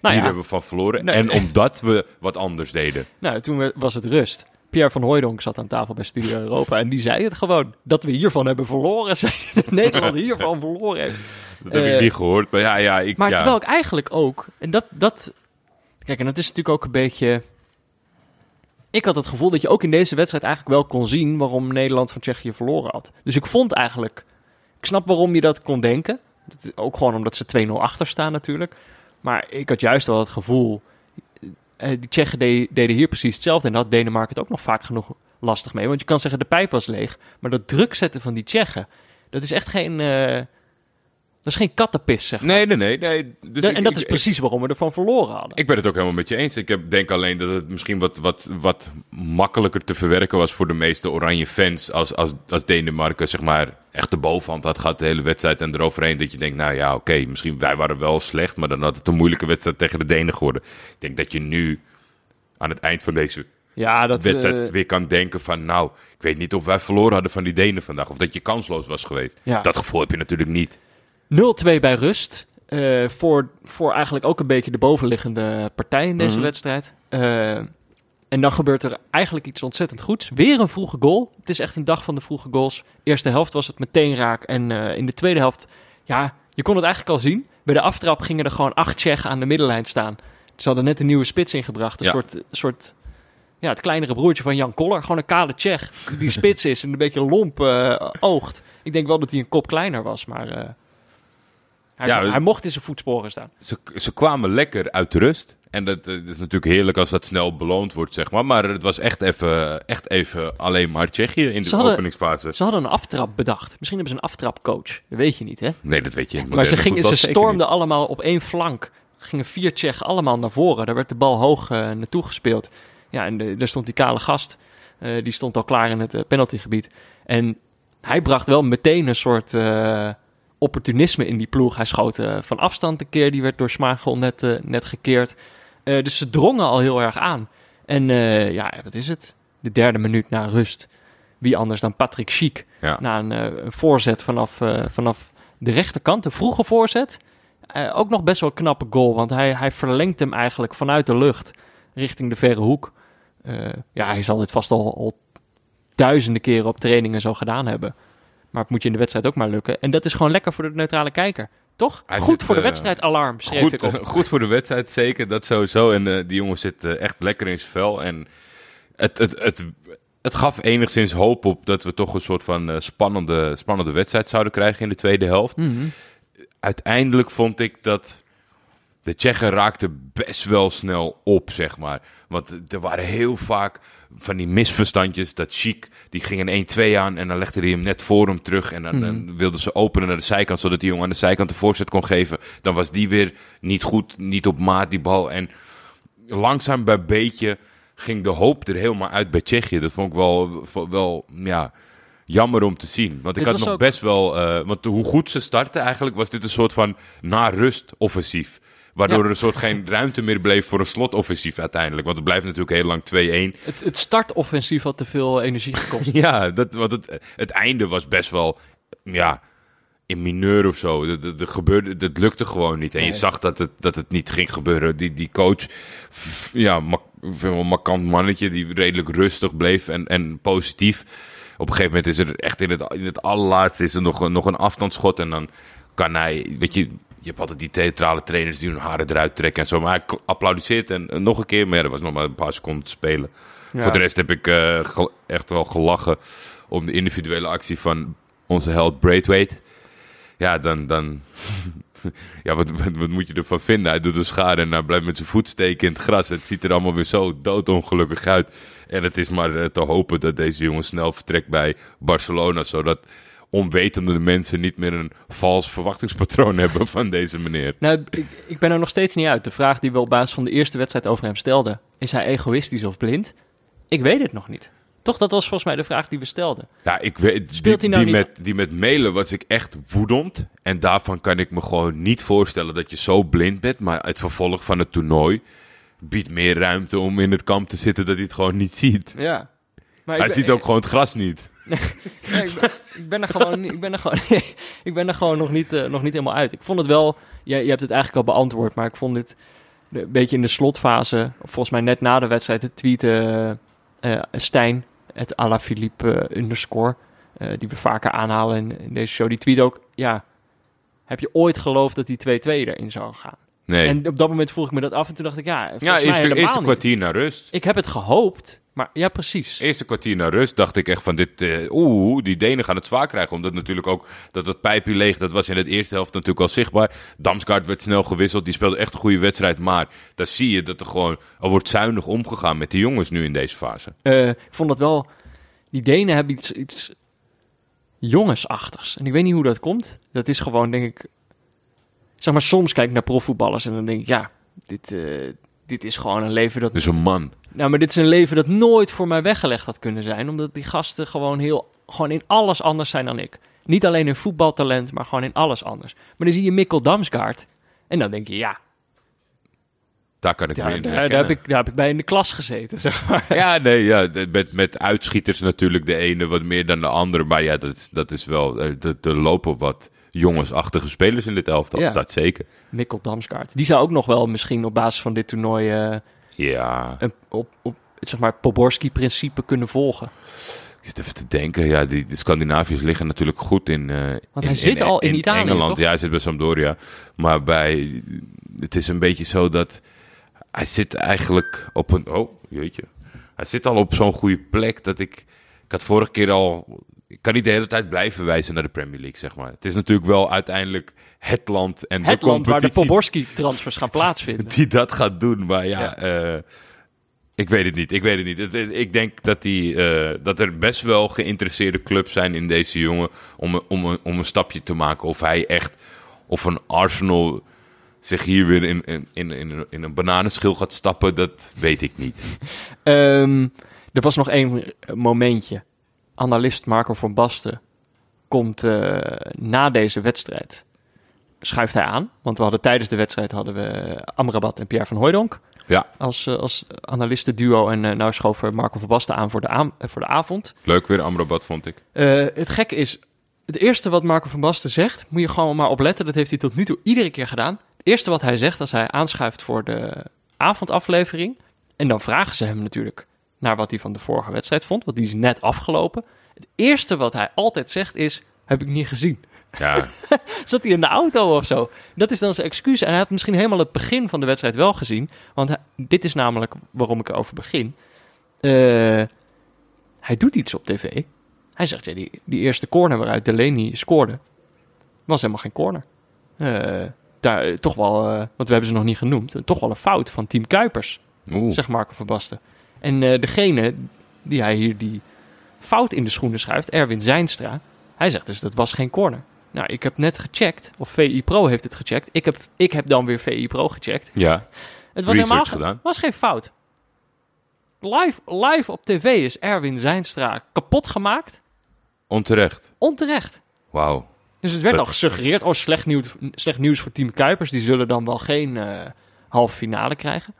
Speaker 3: hier
Speaker 1: ja.
Speaker 3: hebben we van verloren.
Speaker 1: Nee.
Speaker 3: En omdat we wat anders deden.
Speaker 1: Nou, toen was het rust. Pierre van Hooijdonk zat aan tafel bij Studio Europa en die zei het gewoon. Dat we hiervan hebben verloren. Zei dat Nederland hiervan verloren heeft.
Speaker 3: Dat heb
Speaker 1: Eh,
Speaker 3: ik niet gehoord. Maar ja, ja, ik,
Speaker 1: Maar
Speaker 3: ja.
Speaker 1: terwijl ik eigenlijk ook... En dat, dat... Kijk, en dat is natuurlijk ook een beetje... Ik had het gevoel dat je ook in deze wedstrijd eigenlijk wel kon zien... waarom Nederland van Tsjechië verloren had. Dus ik vond eigenlijk... Ik snap waarom je dat kon denken. Dat Ook gewoon omdat ze 2-0 achter staan natuurlijk. Maar ik had juist wel het gevoel... eh, die Tsjechen de- deden hier precies hetzelfde. En had Denemarken het ook nog vaak genoeg lastig mee. Want je kan zeggen, de pijp was leeg. Maar dat druk zetten van die Tsjechen... dat is echt geen... eh, Dat is geen kattenpis, zeg maar.
Speaker 3: Nee, nee, nee. nee. Dus ik-
Speaker 1: en dat
Speaker 3: ik-
Speaker 1: is precies waarom we ervan verloren hadden.
Speaker 3: Ik ben het ook helemaal met je eens. Ik heb, denk alleen dat het misschien wat, wat, wat makkelijker te verwerken was voor de meeste oranje fans. Als, als, als Denemarken zeg maar echt de bovenhand had gehad de hele wedstrijd en eroverheen. Dat je denkt, nou ja, oké, misschien wij waren wel slecht. Maar dan had het een moeilijke wedstrijd tegen de Denen geworden. Ik denk dat je nu aan het eind van deze
Speaker 1: ja, dat...
Speaker 3: wedstrijd
Speaker 1: eh,
Speaker 3: weer kan denken van... Nou, ik weet niet of wij verloren hadden van die Denen vandaag. Of dat je kansloos was geweest.
Speaker 1: Ja.
Speaker 3: Dat gevoel heb je natuurlijk niet.
Speaker 1: 0-2 bij rust. eh, voor, voor eigenlijk ook een beetje de bovenliggende partij in deze
Speaker 3: Mhm.
Speaker 1: wedstrijd. Eh, en dan gebeurt er eigenlijk iets ontzettend goeds. Weer een vroege goal. Het is echt een dag van de vroege goals. Eerste helft was het meteen raak. En eh, in de tweede helft, ja, je kon het eigenlijk al zien. Bij de aftrap gingen er gewoon acht Tsjechen aan de middenlijn staan. Ze hadden net een nieuwe spits ingebracht. Een
Speaker 3: Ja.
Speaker 1: soort, soort, ja, het kleinere broertje van Jan Koller. Gewoon een kale Tsjech die spits is en een beetje lomp oogt. Ik denk wel dat hij een kop kleiner was, maar... hij,
Speaker 3: Ja,
Speaker 1: hij mocht in zijn voetsporen staan.
Speaker 3: Ze, ze kwamen lekker uit de rust. En dat, eh, dat is natuurlijk heerlijk als dat snel beloond wordt, zeg maar. Maar het was echt even, echt even alleen maar Tsjechië in de
Speaker 1: hadden-
Speaker 3: openingsfase.
Speaker 1: Ze hadden een aftrap bedacht. Misschien hebben ze een aftrapcoach. Dat weet je niet, hè?
Speaker 3: Nee, dat weet je. in
Speaker 1: Maar ze, gingen, ze stormden allemaal op één flank. Gingen vier Tsjechen allemaal naar voren. Daar werd de bal hoog eh, naartoe gespeeld. Ja, en de, daar stond die kale gast. eh, die stond al klaar in het penaltygebied. En hij bracht wel meteen een soort opportunisme in die ploeg. Hij schoot eh, van afstand een keer. Die werd door Smagel net, eh, net gekeerd. Eh, dus ze drongen al heel erg aan. En ja, wat is het? De derde minuut na rust. Wie anders dan Patrick Schiek.
Speaker 3: Ja.
Speaker 1: Na een, een voorzet vanaf, vanaf de rechterkant. Een vroege voorzet. Ook nog best wel een knappe goal. Want hij, hij verlengt hem eigenlijk vanuit de lucht. Richting de verre hoek. Ja, hij zal dit vast al, al duizenden keren op trainingen zo gedaan hebben. Maar het moet je in de wedstrijd ook maar lukken. En dat is gewoon lekker voor de neutrale kijker. Toch?
Speaker 3: Hij
Speaker 1: Goed
Speaker 3: zit,
Speaker 1: voor de
Speaker 3: eh,
Speaker 1: wedstrijd, alarm, schreef
Speaker 3: Goed,
Speaker 1: ik op.
Speaker 3: goed voor de wedstrijd, zeker. Dat sowieso. En eh, die jongen zit eh, echt lekker in zijn vel. En het, het, het, het gaf enigszins hoop op dat we toch een soort van spannende, spannende wedstrijd zouden krijgen in de tweede helft.
Speaker 1: Mhm.
Speaker 3: uiteindelijk vond ik dat de Tsjechen raakten best wel snel op, zeg maar. Want er waren heel vaak van die misverstandjes. Dat Chic, die ging een 1-2 aan en dan legde hij hem net voor hem terug. En dan, dan wilden ze openen naar de zijkant, zodat die jongen aan de zijkant de voorzet kon geven. Dan was die weer niet goed, niet op maat, die bal. En langzaam bij beetje ging de hoop er helemaal uit bij Tsjechië. Dat vond ik wel, wel ja, jammer om te zien. Want ik
Speaker 1: Dit
Speaker 3: had nog
Speaker 1: ook-
Speaker 3: best wel... eh, want hoe goed ze startten eigenlijk, was dit een soort van na-rust offensief. Waardoor
Speaker 1: Ja.
Speaker 3: er een soort geen ruimte meer bleef voor een slotoffensief uiteindelijk. Want het blijft natuurlijk heel lang 2-1.
Speaker 1: Het, het startoffensief had te veel energie gekost.
Speaker 3: Ja, dat, want het, het einde was best wel... Ja, in mineur of zo. Dat, dat, dat gebeurde, dat lukte gewoon niet. En je
Speaker 1: Nee.
Speaker 3: zag dat het, dat het niet ging gebeuren. Die, die coach, f- ja, mak, veel een markant mannetje die redelijk rustig bleef en, en positief. Op een gegeven moment is er echt in het, in het allerlaatste is er nog, een- nog een afstandsschot. En dan kan hij, weet je, je hebt altijd die theatrale trainers die hun haren eruit trekken en zo. Maar hij applaudisseert en, en nog een keer. Maar ja, er was nog maar een paar seconden te spelen.
Speaker 1: Ja.
Speaker 3: Voor de rest heb ik eh, echt wel gelachen om de individuele actie van onze held Braithwaite. Ja, dan... dan ja, wat, wat, wat moet je ervan vinden? Hij doet een schade en hij blijft met zijn voet steken in het gras. Het ziet er allemaal weer zo doodongelukkig uit. En het is maar eh, te hopen dat deze jongen snel vertrekt bij Barcelona. Zodat onwetende mensen niet meer een vals verwachtingspatroon hebben van deze meneer.
Speaker 1: Nou, ik, ik ben er nog steeds niet uit. De vraag die we op basis van de eerste wedstrijd over hem stelden. Is hij egoïstisch of blind? Ik weet het nog niet. Toch, dat was volgens mij de vraag die we stelden.
Speaker 3: Ja, ik weet,
Speaker 1: Speelt
Speaker 3: die,
Speaker 1: hij nou
Speaker 3: die,
Speaker 1: niet-
Speaker 3: met, die met mailen was ik echt woedend. En daarvan kan ik me gewoon niet voorstellen dat je zo blind bent. Maar het vervolg van het toernooi biedt meer ruimte om in het kamp te zitten dat hij het gewoon niet ziet.
Speaker 1: Ja. Maar
Speaker 3: Hij
Speaker 1: ben-
Speaker 3: ziet ook gewoon het gras niet.
Speaker 1: Ik, ben, ik ben er gewoon, ik ben er gewoon, ik ben er gewoon nog, niet, eh, nog niet helemaal uit. Ik vond het wel, je, je hebt het eigenlijk al beantwoord, maar ik vond dit een beetje in de slotfase, volgens mij net na de wedstrijd, het tweeten eh, Stijn, het à la Philippe eh, underscore, eh, die we vaker aanhalen in, in deze show. Die tweet ook, ja, heb je ooit geloofd dat die 2-2 erin zou gaan?
Speaker 3: Nee.
Speaker 1: En op dat moment vroeg ik me dat af en toen dacht ik, ja, volgens
Speaker 3: ja,
Speaker 1: mij
Speaker 3: eerste
Speaker 1: niet.
Speaker 3: kwartier naar rust.
Speaker 1: Ik heb het gehoopt, maar ja, precies.
Speaker 3: Eerste kwartier naar rust dacht ik echt van dit, eh, oeh, die Denen gaan het zwaar krijgen. Omdat natuurlijk ook dat het pijpje leeg, dat was in het eerste helft natuurlijk al zichtbaar. Damsgaard werd snel gewisseld, die speelde echt een goede wedstrijd. Maar daar zie je dat er gewoon, er wordt zuinig omgegaan met die jongens nu in deze fase.
Speaker 1: Eh, ik vond dat wel. Die Denen hebben iets, iets jongensachtigs. En ik weet niet hoe dat komt. Dat is gewoon, denk ik, zeg maar, soms kijk ik naar profvoetballers en dan denk ik, ja, dit, eh, dit is gewoon een leven dat...
Speaker 3: Dus een man.
Speaker 1: Nou, maar dit is een leven dat nooit voor mij weggelegd had kunnen zijn. Omdat die gasten gewoon heel, gewoon in alles anders zijn dan ik. Niet alleen in voetbaltalent, maar gewoon in alles anders. Maar dan zie je Mikkel Damsgaard en dan denk je, ja,
Speaker 3: Daar kan ik
Speaker 1: daar,
Speaker 3: me in
Speaker 1: daar, heb ik, daar heb ik bij in de klas gezeten, zeg maar.
Speaker 3: Ja, nee, ja, de- met, met uitschieters natuurlijk de ene wat meer dan de andere. Maar ja, dat is, dat is wel... eh, Er er lopen wat jongensachtige spelers in dit elftal.
Speaker 1: Ja.
Speaker 3: Dat zeker.
Speaker 1: Mikkel Damsgaard. Die zou ook nog wel misschien op basis van dit toernooi eh,
Speaker 3: Ja,
Speaker 1: een, op, op zeg maar, Poborski-principe kunnen volgen.
Speaker 3: ik zit even te denken. Ja, die, de Scandinaviërs liggen natuurlijk goed in... eh,
Speaker 1: hij
Speaker 3: in-
Speaker 1: zit al in Italië,
Speaker 3: Engeland.
Speaker 1: toch?
Speaker 3: Ja, hij zit bij Sampdoria. Maar bij... Het is een beetje zo dat... Hij zit eigenlijk op een... Oh, jeetje. Hij zit al op zo'n goede plek dat ik... Ik had vorige keer al... Ik kan niet de hele tijd blijven wijzen naar de Premier League, zeg maar. Het is natuurlijk wel uiteindelijk het land en
Speaker 1: Het
Speaker 3: de
Speaker 1: land waar de
Speaker 3: competitie
Speaker 1: Poborski-transfers gaan plaatsvinden.
Speaker 3: die dat gaat doen. Maar ja,
Speaker 1: Ja.
Speaker 3: eh, ik weet het niet. Ik weet het niet. Het- ik denk dat, die, eh, dat er best wel geïnteresseerde clubs zijn in deze jongen om, een- om, om een stapje te maken. Of hij echt, of een Arsenal zich hier weer in, in, in, in, een- in een bananenschil gaat stappen, dat weet ik niet.
Speaker 1: Ehm, er was nog één momentje. Analist Marco van Basten komt eh, na deze wedstrijd. Schuift hij aan, want we hadden tijdens de wedstrijd hadden we Amrabat en Pierre van Hooijdonk
Speaker 3: Ja,
Speaker 1: als, eh, als analistenduo. En eh nou schoof Marco van Basten aan voor de, aan, voor de avond.
Speaker 3: leuk weer Amrabat, vond ik.
Speaker 1: Het gekke is, het eerste wat Marco van Basten zegt, moet je gewoon maar opletten. Dat heeft hij tot nu toe iedere keer gedaan. Het eerste wat hij zegt als hij aanschuift voor de avondaflevering. En dan vragen ze hem natuurlijk naar wat hij van de vorige wedstrijd vond, want die is net afgelopen. Het eerste wat hij altijd zegt is, heb ik niet gezien.
Speaker 3: Ja,
Speaker 1: Zat hij in de auto of zo? Dat is dan zijn excuus. En hij had misschien helemaal het begin van de wedstrijd wel gezien. Want hij- dit is namelijk waarom ik erover begin. Eh, hij doet iets op tv. Hij zegt, ja, die, die eerste corner waaruit Delaney scoorde... was helemaal geen corner. Eh, daar, toch wel, eh, want we hebben ze nog niet genoemd... toch wel een fout van Team Kuipers,
Speaker 3: oeh.
Speaker 1: zegt Marco van Basten. En eh, degene die hij hier die fout in de schoenen schuift, Erwin Zijnstra... hij zegt dus, dat was geen corner. Nou, ik heb net gecheckt, of VI Pro heeft het gecheckt. Ik heb, ik heb dan weer VI Pro gecheckt.
Speaker 3: Ja,
Speaker 1: Het was helemaal
Speaker 3: gedaan.
Speaker 1: was geen fout. Live, live op tv is Erwin Zijnstra kapot gemaakt.
Speaker 3: onterecht.
Speaker 1: Onterecht.
Speaker 3: Wauw.
Speaker 1: Dus het werd
Speaker 3: Dat-
Speaker 1: al gesuggereerd, oh, slecht nieuws, slecht nieuws voor Team Kuipers. Die zullen dan wel geen eh halve finale krijgen.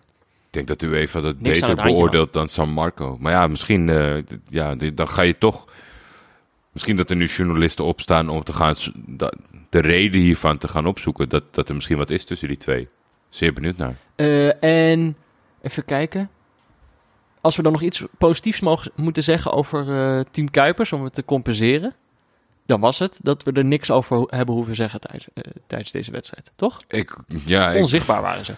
Speaker 3: Ik denk dat u even dat
Speaker 1: Niks
Speaker 3: beter beoordeelt dan San Marco. Maar ja, misschien eh, ja, dan ga je toch... Misschien dat er nu journalisten opstaan om te gaan, de reden hiervan te gaan opzoeken. Dat, dat er misschien wat is tussen die twee. Zeer benieuwd naar.
Speaker 1: Eh, en even kijken. Als we dan nog iets positiefs mogen, moeten zeggen over eh, Team Kuipers om het te compenseren. Dan was het dat we er niks over hebben hoeven zeggen tijdens, eh, tijdens deze wedstrijd. Toch?
Speaker 3: Ik, ja, ik,
Speaker 1: Onzichtbaar waren ze.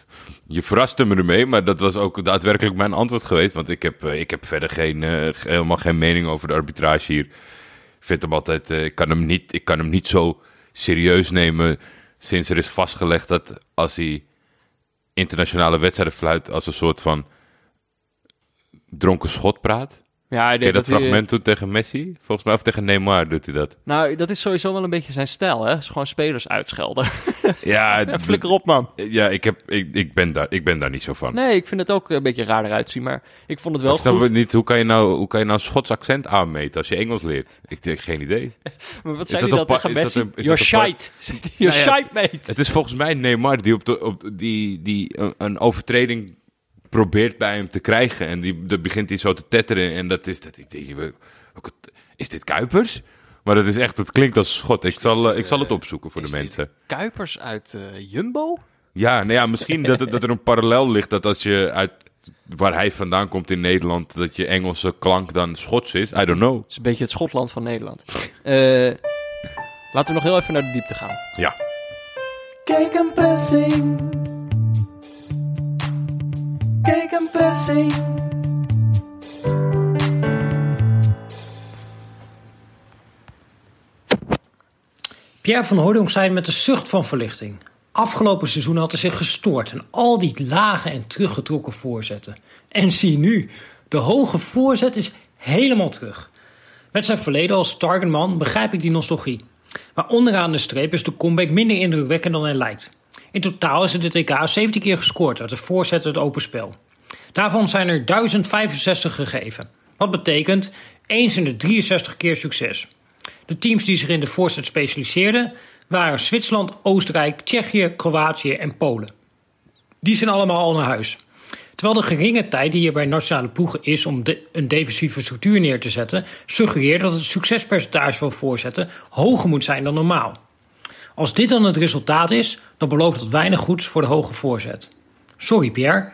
Speaker 3: je verraste me ermee, maar dat was ook daadwerkelijk mijn antwoord geweest. Want ik heb, eh, ik heb verder geen, eh, helemaal geen mening over de arbitrage hier. Ik vind hem altijd, ik, kan hem niet, ik kan hem niet zo serieus nemen sinds er is vastgelegd dat als hij internationale wedstrijden fluit als een soort van dronken schot praat.
Speaker 1: Ja, ik denk
Speaker 3: dat
Speaker 1: hij, eh,
Speaker 3: fragment toen tegen Messi? Volgens mij of tegen Neymar doet hij dat.
Speaker 1: Nou, dat is sowieso wel een beetje zijn stijl, hè? Is gewoon spelers uitschelden.
Speaker 3: Ja,
Speaker 1: Ja, flikker op, man.
Speaker 3: ja ik, heb, ik, ik, ben daar, ik ben daar niet zo van.
Speaker 1: Nee, ik vind het ook een beetje raar eruit zien, maar ik vond het wel
Speaker 3: Ik snap
Speaker 1: goed.
Speaker 3: niet, hoe kan, je nou, hoe kan je nou Schots accent aanmeten als je Engels leert? Ik denk geen idee.
Speaker 1: Maar wat zei
Speaker 3: dat
Speaker 1: hij dan tegen
Speaker 3: dat
Speaker 1: Messi?
Speaker 3: een-
Speaker 1: You're
Speaker 3: dat
Speaker 1: shite. You're
Speaker 3: Nou ja,
Speaker 1: shite, mate.
Speaker 3: Het is volgens mij Neymar die, op de, op die, die een, een overtreding probeert bij hem te krijgen. En die, dan begint hij zo te tetteren. En dat is dat. Ik denk, is dit Kuipers? Maar dat is echt, het klinkt als schot. Ik zal, eh, ik zal het opzoeken voor de mensen.
Speaker 1: Kuipers uit eh, Jumbo?
Speaker 3: Ja, nou ja, misschien dat, er een parallel ligt dat als je uit waar hij vandaan komt in Nederland, dat je Engelse klank dan Schots is. I don't know.
Speaker 1: Het is een beetje het Schotland van Nederland. Eh, laten we nog heel even naar de diepte gaan.
Speaker 3: Ja.
Speaker 4: Kijk een pressing. Kijk een pressing.
Speaker 5: Pierre van Hooydonk zei met een zucht van verlichting. Afgelopen seizoen had hij zich gestoord aan al die lage en teruggetrokken voorzetten. En zie nu, de hoge voorzet is helemaal terug. Met zijn verleden als targetman begrijp ik die nostalgie. Maar onderaan de streep is de comeback minder indrukwekkend dan hij lijkt. In totaal is er dit EK 17 keer gescoord uit de voorzet het open spel. Daarvan zijn er 1065 gegeven. Wat betekent eens in de 63 keer succes. De teams die zich in de voorzet specialiseerden waren Zwitserland, Oostenrijk, Tsjechië, Kroatië en Polen. Die zijn allemaal al naar huis. Terwijl de geringe tijd die hier bij nationale ploegen is om de- een defensieve structuur neer te zetten, suggereert dat het succespercentage van voorzetten hoger moet zijn dan normaal. Als dit dan het resultaat is, dan belooft dat weinig goeds voor de hoge voorzet. Sorry Pierre,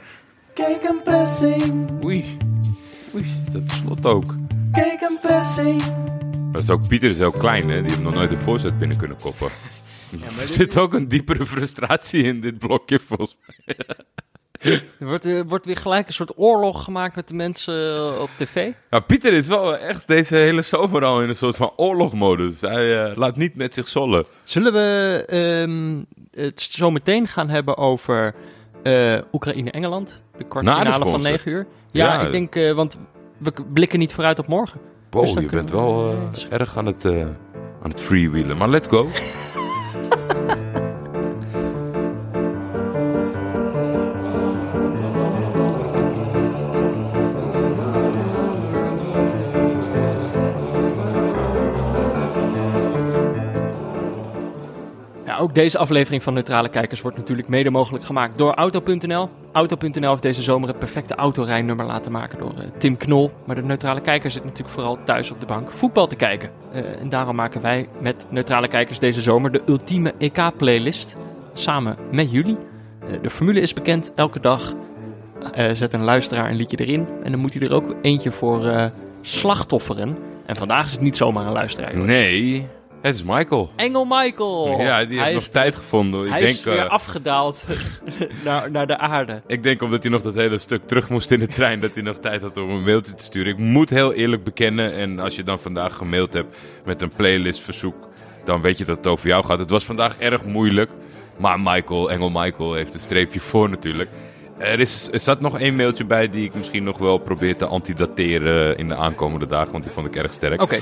Speaker 4: Kijk een pressing.
Speaker 3: Oei. Oei, dat slot ook.
Speaker 4: Kijk een pressing.
Speaker 3: Dat is ook, Pieter is heel klein, hè? Die heeft nog nooit een voorzet binnen kunnen koppen. er zit ook een diepere frustratie in dit blokje, volgens mij.
Speaker 1: Er wordt, er wordt weer gelijk een soort oorlog gemaakt met de mensen eh, op tv.
Speaker 3: Nou, Pieter is wel echt deze hele zomer al in een soort van oorlogmodus. Hij eh, laat niet met zich zollen.
Speaker 1: Zullen we ehm, het zo meteen gaan hebben over eh, Oekraïne-Engeland? De kwartfinale van
Speaker 3: sponsor.
Speaker 1: 9 uur. Ja,
Speaker 3: Ja.
Speaker 1: ik denk, eh, want we blikken niet vooruit op morgen.
Speaker 3: Wow,
Speaker 1: Dus
Speaker 3: je bent wel eh, erg aan het, eh, aan het freewheelen. Maar let's go.
Speaker 1: ook deze aflevering van Neutrale Kijkers wordt natuurlijk mede mogelijk gemaakt door Auto.nl. Auto.nl heeft deze zomer het perfecte autorijnummer laten maken door eh, Tim Knol. Maar de Neutrale Kijker zit natuurlijk vooral thuis op de bank voetbal te kijken. Eh, en daarom maken wij met Neutrale Kijkers deze zomer de ultieme EK-playlist. Samen met jullie. Eh, de formule is bekend, elke dag zet een luisteraar een liedje erin. En dan moet hij er ook eentje voor slachtofferen. En vandaag is het niet zomaar een luisteraar.
Speaker 3: Nee, het is Michael.
Speaker 1: Engel Michael!
Speaker 3: ja, die heeft
Speaker 1: Hij
Speaker 3: nog
Speaker 1: is-
Speaker 3: tijd gevonden. Ik
Speaker 1: hij
Speaker 3: denk,
Speaker 1: is weer
Speaker 3: eh,
Speaker 1: afgedaald naar, naar de aarde.
Speaker 3: Ik denk omdat hij nog dat hele stuk terug moest in de trein, dat hij nog tijd had om een mailtje te sturen. Ik moet heel eerlijk bekennen, en als je dan vandaag gemaild hebt met een playlistverzoek, dan weet je dat het over jou gaat. Het was vandaag erg moeilijk, maar Michael, Engel Michael, heeft een streepje voor natuurlijk. Er, is, er zat nog één mailtje bij die ik misschien nog wel probeer te antidateren in de aankomende dagen, want die vond ik erg sterk.
Speaker 1: Oké,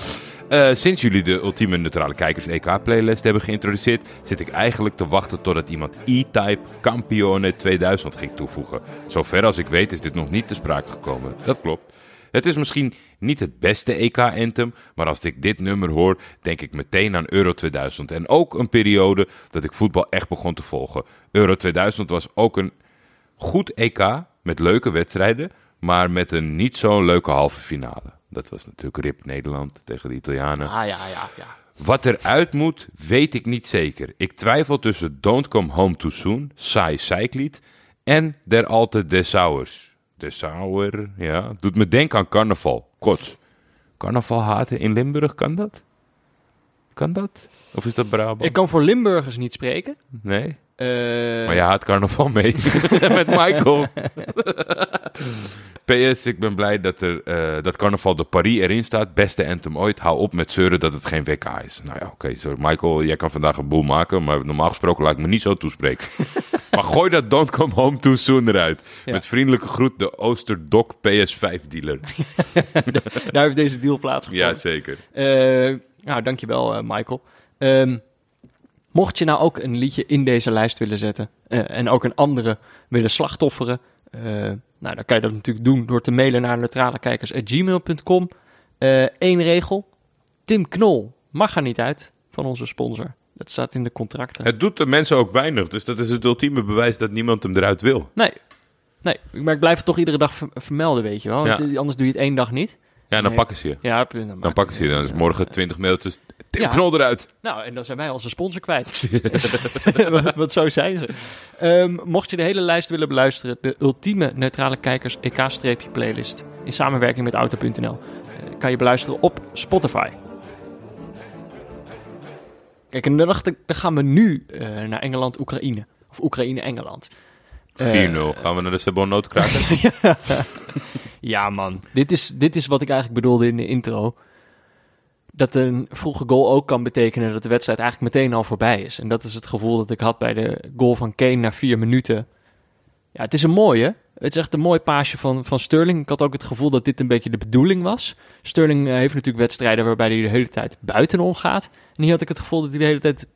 Speaker 3: Eh, sinds jullie de ultieme neutrale kijkers EK-playlist hebben geïntroduceerd, zit ik eigenlijk te wachten totdat iemand E-Type Campione 2000 ging toevoegen. Zover als ik weet is dit nog niet te sprake gekomen. Dat klopt. Het is misschien niet het beste EK-anthem, maar als ik dit nummer hoor, denk ik meteen aan Euro 2000. En ook een periode dat ik voetbal echt begon te volgen. Euro 2000 was ook een goed EK met leuke wedstrijden, maar met een niet zo'n leuke halve finale. Dat was natuurlijk RIP Nederland tegen de Italianen.
Speaker 1: ah ja, ja, ja.
Speaker 3: Wat eruit moet, weet ik niet zeker. Ik twijfel tussen Don't Come Home Too Soon, saai Zeiklied, en Der Alte Dessauers. Dessauer, ja, doet me denken aan carnaval. Kots. Carnaval haten in Limburg, kan dat? Kan dat? Of is dat Brabant?
Speaker 1: Ik kan voor Limburgers niet spreken.
Speaker 3: Nee?
Speaker 1: Eh,
Speaker 3: Maar je haat carnaval mee. Met Michael. PS, ik ben blij dat, er, eh, dat carnaval de Paris erin staat. Beste anthem ooit. Hou op met zeuren dat het geen WK is. Nou ja, oké. sorry. Michael, jij kan vandaag een boel maken. Maar normaal gesproken laat ik me niet zo toespreken. maar gooi dat Don't Come Home Too Soon eruit.
Speaker 1: Ja.
Speaker 3: Met vriendelijke groet de Oosterdok PS5 dealer.
Speaker 1: Daar heeft deze deal plaatsgevonden.
Speaker 3: ja, zeker.
Speaker 1: Eh, nou, dankjewel Michael. Ehm, mocht je nou ook een liedje in deze lijst willen zetten eh, en ook een andere willen slachtofferen, eh, nou, dan kan je dat natuurlijk doen door te mailen naar neutralekijkers.gmail.com. Eén regel, Tim Knol mag er niet uit van onze sponsor. Dat staat in de contracten.
Speaker 3: Het doet de mensen ook weinig. Dus dat is het ultieme bewijs dat niemand hem eruit wil.
Speaker 1: Nee, nee, maar ik blijf het toch iedere dag ver- vermelden, weet je wel.
Speaker 3: Ja.
Speaker 1: Eh, Anders doe je het één dag niet.
Speaker 3: Ja, dan
Speaker 1: Nee.
Speaker 3: pakken ze je.
Speaker 1: Ja, dan,
Speaker 3: Dan pakken ze je. Dan is morgen 20 mailtjes. Tim
Speaker 1: Ja.
Speaker 3: Knol eruit.
Speaker 1: Nou, en dan zijn wij onze sponsor kwijt. Want zo zijn ze. Ehm, mocht je de hele lijst willen beluisteren, de ultieme neutrale kijkers EK-playlist in samenwerking met Auto.nl, eh, kan je beluisteren op Spotify. Kijk, en dan dacht ik, dan gaan we nu eh, naar Engeland-Oekraïne. Of Oekraïne-Engeland.
Speaker 3: 4-0.
Speaker 1: Eh,
Speaker 3: Gaan we naar de Sebon noodkraker?
Speaker 1: Ja, man. Dit is, dit is wat ik eigenlijk bedoelde in de intro. Dat een vroege goal ook kan betekenen dat de wedstrijd eigenlijk meteen al voorbij is. En dat is het gevoel dat ik had bij de goal van Kane na vier minuten. Ja, het is een mooie. Het is echt een mooi paasje van, van Sterling. Ik had ook het gevoel dat dit een beetje de bedoeling was. Sterling eh, heeft natuurlijk wedstrijden waarbij hij de hele tijd buitenom gaat. En hier had ik het gevoel dat hij de hele tijd...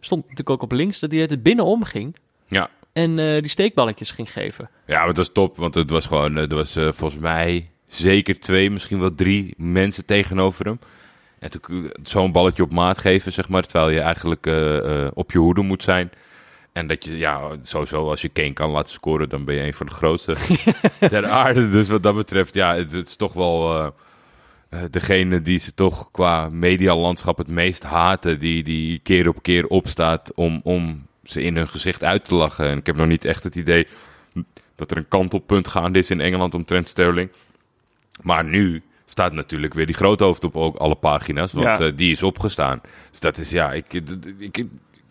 Speaker 1: Stond natuurlijk ook op links, dat hij de hele tijd binnenom ging.
Speaker 3: Ja.
Speaker 1: En eh, die steekballetjes ging geven.
Speaker 3: Ja, maar dat was top, want het was gewoon, eh, er was eh, volgens mij zeker twee, misschien wel drie mensen tegenover hem. En toen zo'n balletje op maat geven, zeg maar, terwijl je eigenlijk op je hoede moet zijn. En dat je, ja, sowieso als je Kane kan laten scoren, dan ben je een van de grootste ter aarde. Dus wat dat betreft, ja, het, het is toch wel degene die ze toch qua medialandschap het meest haten. Die, die keer op keer opstaat om, om ze in hun gezicht uit te lachen. En ik heb nog niet echt het idee dat er een kantelpunt gaande is in Engeland omtrent Sterling. Maar nu staat natuurlijk weer die grote hoofd op ook alle pagina's, want
Speaker 1: Ja.
Speaker 3: eh, die is opgestaan. Dus dat is, ja, ik, ik, ik,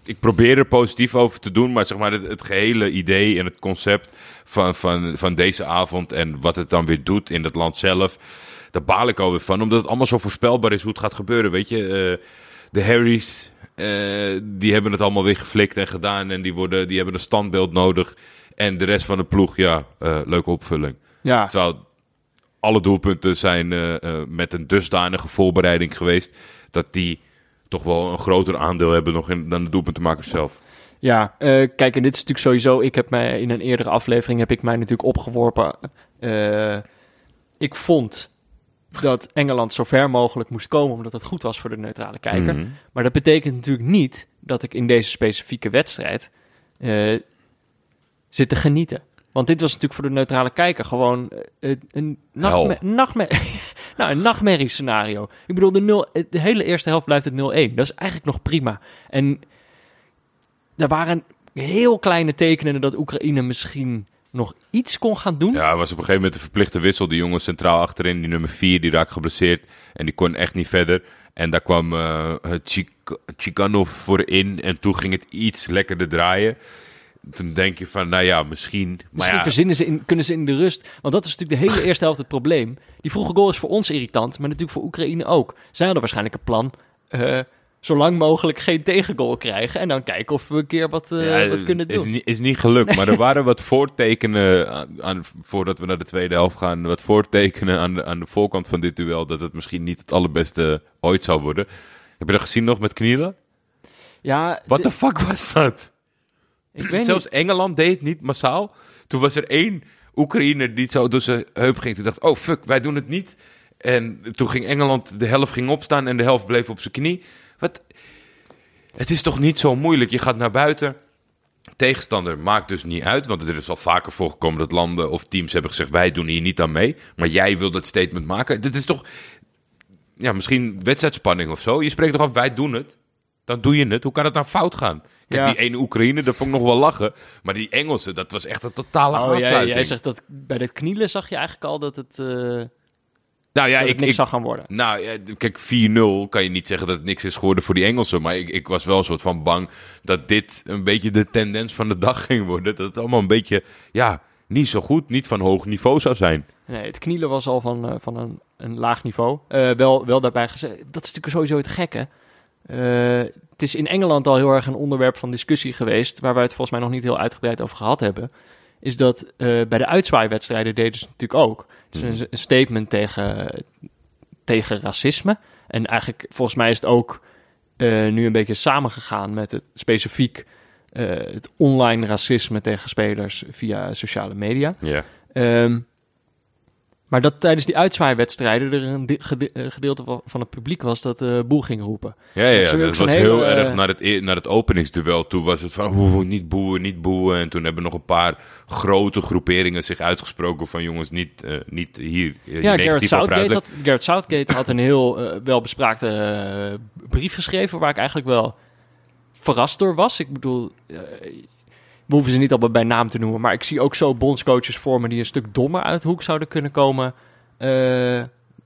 Speaker 3: ik probeer er positief over te doen, maar zeg maar het, het gehele idee en het concept van, van, van deze avond en wat het dan weer doet in het land zelf, daar baal ik alweer van, omdat het allemaal zo voorspelbaar is hoe het gaat gebeuren, weet je. Eh, de Harrys, eh, die hebben het allemaal weer geflikt en gedaan en die, worden, die hebben een standbeeld nodig. En de rest van de ploeg, ja, eh, leuke opvulling.
Speaker 1: Ja,
Speaker 3: Terwijl alle doelpunten zijn eh, met een dusdanige voorbereiding geweest. dat die toch wel een groter aandeel hebben nog in, dan de doelpuntenmakers zelf.
Speaker 1: Ja, kijk, en dit is natuurlijk sowieso. Ik heb mij in een eerdere aflevering heb ik mij natuurlijk opgeworpen. ik vond dat Engeland zo ver mogelijk moest komen, omdat het goed was voor de neutrale kijker.
Speaker 3: Mhm.
Speaker 1: Maar dat betekent natuurlijk niet dat ik in deze specifieke wedstrijd eh, zit te genieten. Want dit was natuurlijk voor de neutrale kijker gewoon eh, een, nachtme nachtme nou, een nachtmerrie-scenario. Ik bedoel, de, nul, de hele eerste helft blijft het 0-1. Dat is eigenlijk nog prima. En er waren heel kleine tekenen dat Oekraïne misschien nog iets kon gaan doen.
Speaker 3: Ja, was op een gegeven moment een verplichte wissel. Die jongen centraal achterin, die nummer 4, die raakte geblesseerd. En die kon echt niet verder. En daar kwam eh Chik- Chikanov voor in. En toen ging het iets lekkerder draaien. Toen denk je van, nou ja, misschien. Maar
Speaker 1: Misschien
Speaker 3: ja,
Speaker 1: verzinnen ze in, kunnen ze in de rust. Want dat is natuurlijk de hele eerste helft het probleem. Die vroege goal is voor ons irritant, maar natuurlijk voor Oekraïne ook. Zij hadden waarschijnlijk een plan. eh, zo lang mogelijk geen tegengoal krijgen. En dan kijken of we een keer wat, eh,
Speaker 3: Ja,
Speaker 1: wat kunnen
Speaker 3: is
Speaker 1: doen.
Speaker 3: Niet, is niet gelukt, maar er waren wat voortekenen, aan, aan- voordat we naar de tweede helft gaan, wat voortekenen aan de, aan de voorkant van dit duel, dat het misschien niet het allerbeste ooit zou worden. Heb je dat gezien nog met knielen?
Speaker 1: Ja,
Speaker 3: What the fuck was dat?
Speaker 1: ik weet
Speaker 3: Zelfs
Speaker 1: niet.
Speaker 3: Engeland deed het niet massaal. Toen was er één Oekraïner die zo door zijn heup ging. Toen dacht oh fuck, wij doen het niet. En toen ging Engeland, de helft ging opstaan en de helft bleef op zijn knie. Wat? Het is toch niet zo moeilijk? Je gaat naar buiten. Tegenstander maakt dus niet uit, want er is al vaker voorgekomen dat landen of teams hebben gezegd: wij doen hier niet aan mee. Maar jij wil dat statement maken. Dit is toch, ja, misschien wedstrijdspanning of zo. Je spreekt toch af: wij doen het. Dan doe je het. Hoe kan het nou fout gaan? Kijk,
Speaker 1: Ja.
Speaker 3: die ene Oekraïne, dat vond ik nog wel lachen. Maar die Engelsen, dat was echt een totale
Speaker 1: Oh, jij, jij zegt dat bij het knielen zag je eigenlijk al dat het, eh,
Speaker 3: nou ja,
Speaker 1: dat
Speaker 3: ik,
Speaker 1: niks
Speaker 3: ik,
Speaker 1: zou gaan worden.
Speaker 3: nou, ja, kijk, 4-0 kan je niet zeggen dat het niks is geworden voor die Engelsen. Maar ik, ik was wel een soort van bang dat dit een beetje de tendens van de dag ging worden. Dat het allemaal een beetje, ja, niet zo goed, niet van hoog niveau zou zijn.
Speaker 1: Nee, het knielen was al van, eh, van een, een laag niveau. Eh, wel, wel daarbij gezegd, dat is natuurlijk sowieso het gekke. Eh, het is in Engeland al heel erg een onderwerp van discussie geweest, waar wij het volgens mij nog niet heel uitgebreid over gehad hebben. Is dat eh, bij de uitzwaaiwedstrijden deden ze natuurlijk ook. Het is een, een statement tegen, tegen racisme. En eigenlijk, volgens mij is het ook eh, nu een beetje samengegaan met het specifiek eh, het online racisme tegen spelers via sociale media.
Speaker 3: Ja.
Speaker 1: Ehm, maar dat tijdens die uitzwaaiwedstrijden er een gede- eh, gedeelte van- het publiek was dat de boel ging roepen.
Speaker 3: Ja, ja,
Speaker 1: Dat
Speaker 3: ja, was
Speaker 1: hele,
Speaker 3: heel
Speaker 1: eh,
Speaker 3: erg naar het, e- naar het openingsduel. Toen was het van, oeh, niet boeien, niet boeien. En toen hebben nog een paar grote groeperingen zich uitgesproken van, jongens, niet, eh, niet hier eh,
Speaker 1: Ja, Garrett
Speaker 3: over
Speaker 1: Southgate, had, Garrett Southgate had een heel eh, welbespraakte eh, brief geschreven... waar ik eigenlijk wel verrast door was. Ik bedoel, eh, we hoeven ze niet allemaal bij naam te noemen... maar ik zie ook zo bondscoaches voor me... die een stuk dommer uit de hoek zouden kunnen komen... eh,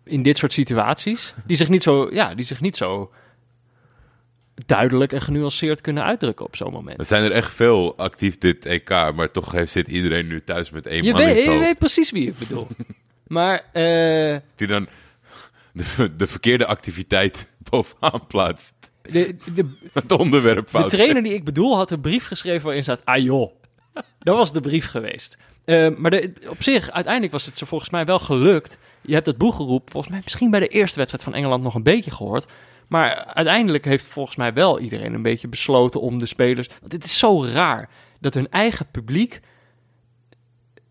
Speaker 1: in dit soort situaties. Die zich niet zo, ja, die zich niet zo duidelijk en genuanceerd kunnen uitdrukken op zo'n moment.
Speaker 3: Er zijn er echt veel actief dit EK, maar toch heeft, zit iedereen nu thuis met één
Speaker 1: Je
Speaker 3: man in
Speaker 1: weet,
Speaker 3: zijn
Speaker 1: je weet precies wie ik bedoel. maar eh,
Speaker 3: Die dan de, de verkeerde activiteit bovenaan plaatst.
Speaker 1: De, de,
Speaker 3: Het onderwerp
Speaker 1: de
Speaker 3: fout.
Speaker 1: trainer die ik bedoel had een brief geschreven waarin staat... Ah joh, dat was de brief geweest. Eh, maar de, op zich, uiteindelijk was het ze volgens mij wel gelukt. Je hebt het boegeroep, volgens mij misschien bij de eerste wedstrijd van Engeland nog een beetje gehoord. Maar uiteindelijk heeft volgens mij wel iedereen een beetje besloten om de spelers... Want het is zo raar. dat hun eigen publiek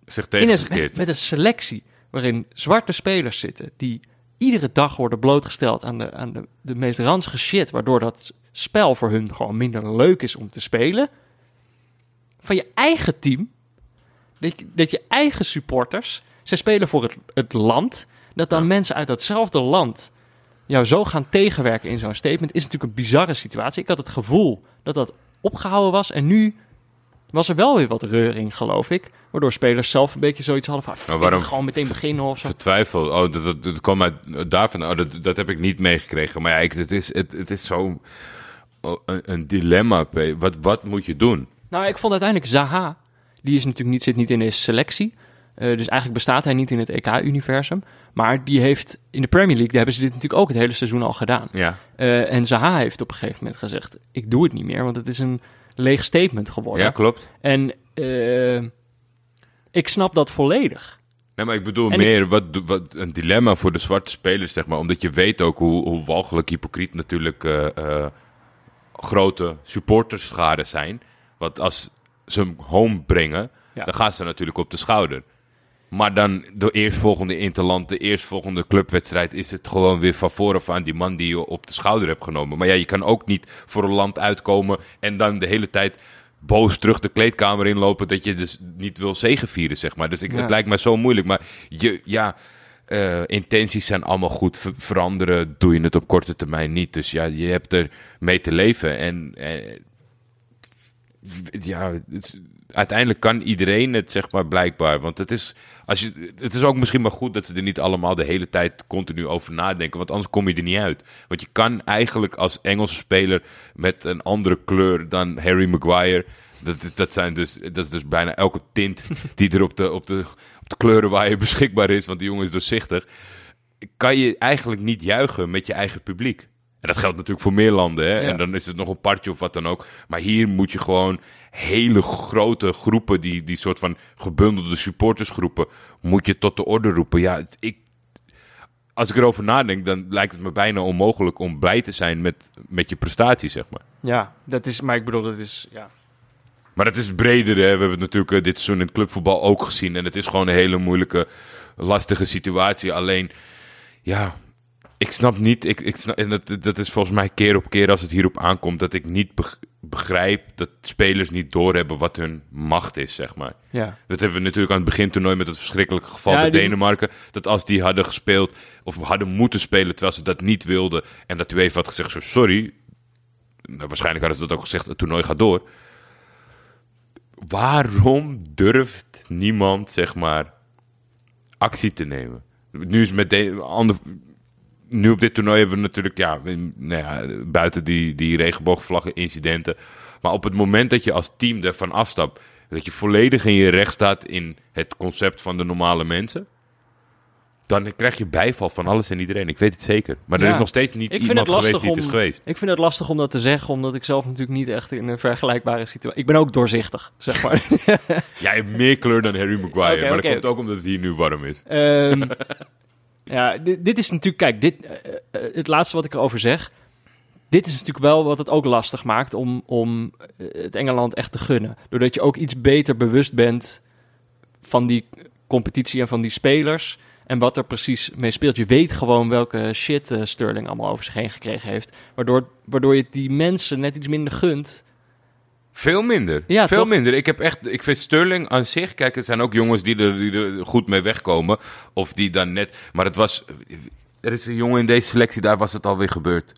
Speaker 3: Zich tegengekeerd.
Speaker 1: met, met een selectie waarin zwarte spelers zitten die iedere dag worden blootgesteld aan de, aan de, de meest ranzige shit, waardoor dat spel voor hun gewoon minder leuk is om te spelen. Van je eigen team, dat je, dat je eigen supporters, ze spelen voor het, het land, dat dan
Speaker 3: Ja.
Speaker 1: mensen uit datzelfde land jou zo gaan tegenwerken in zo'n statement, is natuurlijk een bizarre situatie. Ik had het gevoel dat dat opgehouden was en nu was er wel weer wat reuring, geloof ik. Waardoor spelers zelf een beetje zoiets hadden van...
Speaker 3: waarom-
Speaker 1: waarom gewoon meteen beginnen of zo.
Speaker 3: Vertwijfeld. Oh, dat, dat, dat kwam uit daarvan. Oh, dat, dat heb ik niet meegekregen. Maar ja, ik, het is, het, het is zo oh, een, een dilemma. Wat, wat moet je doen?
Speaker 1: Nou, ik vond uiteindelijk Zaha... Die is natuurlijk niet, zit niet in deze selectie. Eh, dus eigenlijk bestaat hij niet in het EK-universum. Maar die heeft in de Premier League... daar hebben ze dit natuurlijk ook het hele seizoen al gedaan.
Speaker 3: Ja.
Speaker 1: Eh, en Zaha heeft op een gegeven moment gezegd... ik doe het niet meer, want het is een leeg statement geworden.
Speaker 3: ja, klopt.
Speaker 1: En eh, ik snap dat volledig.
Speaker 3: Nee, maar ik bedoel
Speaker 1: En
Speaker 3: meer wat, wat een dilemma voor de zwarte spelers, zeg maar. Omdat je weet ook hoe, hoe walgelijk hypocriet natuurlijk eh, eh, grote supporterscharen zijn. Want als ze hem home brengen,
Speaker 1: Ja.
Speaker 3: dan gaan ze natuurlijk op de schouder. Maar dan de eerstvolgende interland, de eerstvolgende clubwedstrijd... is het gewoon weer van vooraf aan die man die je op de schouder hebt genomen. Maar ja, je kan ook niet voor een land uitkomen... en dan de hele tijd boos terug de kleedkamer inlopen... dat je dus niet wil zegenvieren, zeg maar. Dus ik,
Speaker 1: Ja.
Speaker 3: het lijkt mij zo moeilijk. Maar je, ja, eh, intenties zijn allemaal goed. Ver- veranderen doe je het op korte termijn niet. Dus ja, je hebt er mee te leven. En... eh, ja, het is- uiteindelijk kan iedereen het, zeg maar, blijkbaar. Want het is, als je, het is ook misschien maar goed dat ze er niet allemaal de hele tijd continu over nadenken. Want anders kom je er niet uit. Want je kan eigenlijk als Engelse speler met een andere kleur dan Harry Maguire. Dat, is- dat, zijn dus, dat is dus bijna elke tint die er op de, op de, op de kleuren waar je beschikbaar is. Want die jongen is doorzichtig. Kan je eigenlijk niet juichen met je eigen publiek. En dat geldt natuurlijk voor meer landen. Hè?
Speaker 1: Ja.
Speaker 3: En dan is het nog een partje of wat dan ook. Maar hier moet je gewoon hele grote groepen, die, die soort van gebundelde supportersgroepen, moet je tot de orde roepen. Ja, ik, als ik erover nadenk, dan lijkt het me bijna onmogelijk om blij te zijn met, met je prestatie, zeg maar.
Speaker 1: Ja, dat is, maar ik bedoel, dat is... Ja.
Speaker 3: Maar het is breder, hè. We hebben het natuurlijk eh, dit seizoen in het clubvoetbal ook gezien. En het is gewoon een hele moeilijke, lastige situatie. Alleen, ja, ik snap niet... Ik, ik snap, en dat, dat is volgens mij keer op keer als het hierop aankomt... dat ik niet beg- begrijp dat spelers niet doorhebben wat hun macht is, zeg maar.
Speaker 1: Ja.
Speaker 3: Dat hebben we natuurlijk aan het begintoernooi met het verschrikkelijke geval
Speaker 1: Ja,
Speaker 3: bij
Speaker 1: die-
Speaker 3: Denemarken. Dat als die hadden gespeeld, of hadden moeten spelen terwijl ze dat niet wilden... en dat UEFA had gezegd, zo sorry... Nou, waarschijnlijk hadden ze dat ook gezegd, het toernooi gaat door waarom durft niemand, zeg maar, actie te nemen? Nu is met de, ander, nu op dit toernooi hebben we natuurlijk, ja, nou ja buiten die, die regenboogvlaggen incidenten. Maar op het moment dat je als team ervan afstapt, dat je volledig in je recht staat in het concept van de normale mensen. Dan krijg je bijval van alles en iedereen. Ik weet het zeker. Maar er is nog steeds niet
Speaker 1: Ik vind
Speaker 3: iemand geweest die het is geweest.
Speaker 1: Ik vind het lastig om dat te zeggen, omdat ik zelf natuurlijk niet echt in een vergelijkbare situatie... Ik ben ook doorzichtig, zeg maar.
Speaker 3: Jij hebt meer kleur dan Harry Maguire. Maar dat
Speaker 1: oké.
Speaker 3: komt ook omdat het hier nu warm is.
Speaker 1: Ehm, ja, dit, is natuurlijk, kijk, dit, eh, eh, het laatste wat ik erover zeg. Dit is natuurlijk wel wat het ook lastig maakt om, om eh, het Engeland echt te gunnen. Doordat je ook iets beter bewust bent van die competitie en van die spelers. En wat er precies mee speelt. Je weet gewoon welke shit Sterling allemaal over zich heen gekregen heeft. Waardoor, waardoor je die mensen net iets minder gunt.
Speaker 3: Veel minder.
Speaker 1: Ja,
Speaker 3: Veel
Speaker 1: toch?
Speaker 3: minder. Ik heb echt, ik vind Sterling aan zich, kijk, er zijn ook jongens die er, die er goed mee wegkomen. Of die dan net, maar het was, er is een jongen in deze selectie, daar was het alweer gebeurd.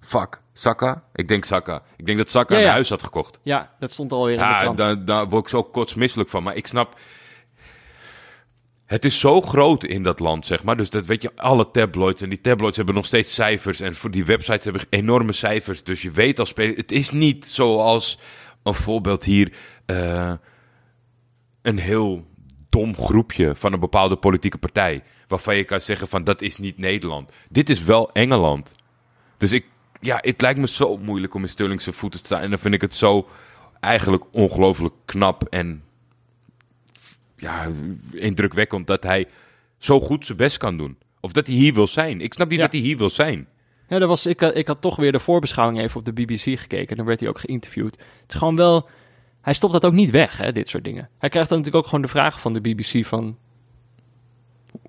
Speaker 3: Fuck. Saka? Ik denk Saka. Ik denk dat Saka
Speaker 1: Ja,
Speaker 3: een huis had gekocht.
Speaker 1: Ja, dat stond alweer in de krant.
Speaker 3: daar, daar word ik zo kotsmisselijk van. Maar ik snap... Het is zo groot in dat land, zeg maar. Dus dat weet je, alle tabloids. En die tabloids hebben nog steeds cijfers. En voor die websites hebben enorme cijfers. Dus je weet als speler... Het is niet zoals een voorbeeld hier... eh, een heel dom groepje van een bepaalde politieke partij. Waarvan je kan zeggen van, dat is niet Nederland. Dit is wel Engeland. Dus ik, ja, het lijkt me zo moeilijk om in Sterling zijn voeten te staan. En dan vind ik het zo eigenlijk ongelooflijk knap en ja, indrukwekkend dat hij zo goed zijn best kan doen. Of dat hij hier wil zijn. Ik snap niet
Speaker 1: Ja.
Speaker 3: dat hij hier wil zijn.
Speaker 1: Ja, dat was, ik, eh, ik had toch weer de voorbeschouwing even op de BBC gekeken. Dan werd hij ook geïnterviewd. Het is gewoon wel... hij stopt dat ook niet weg, hè, dit soort dingen. Hij krijgt dan natuurlijk ook gewoon de vraag van de BBC van...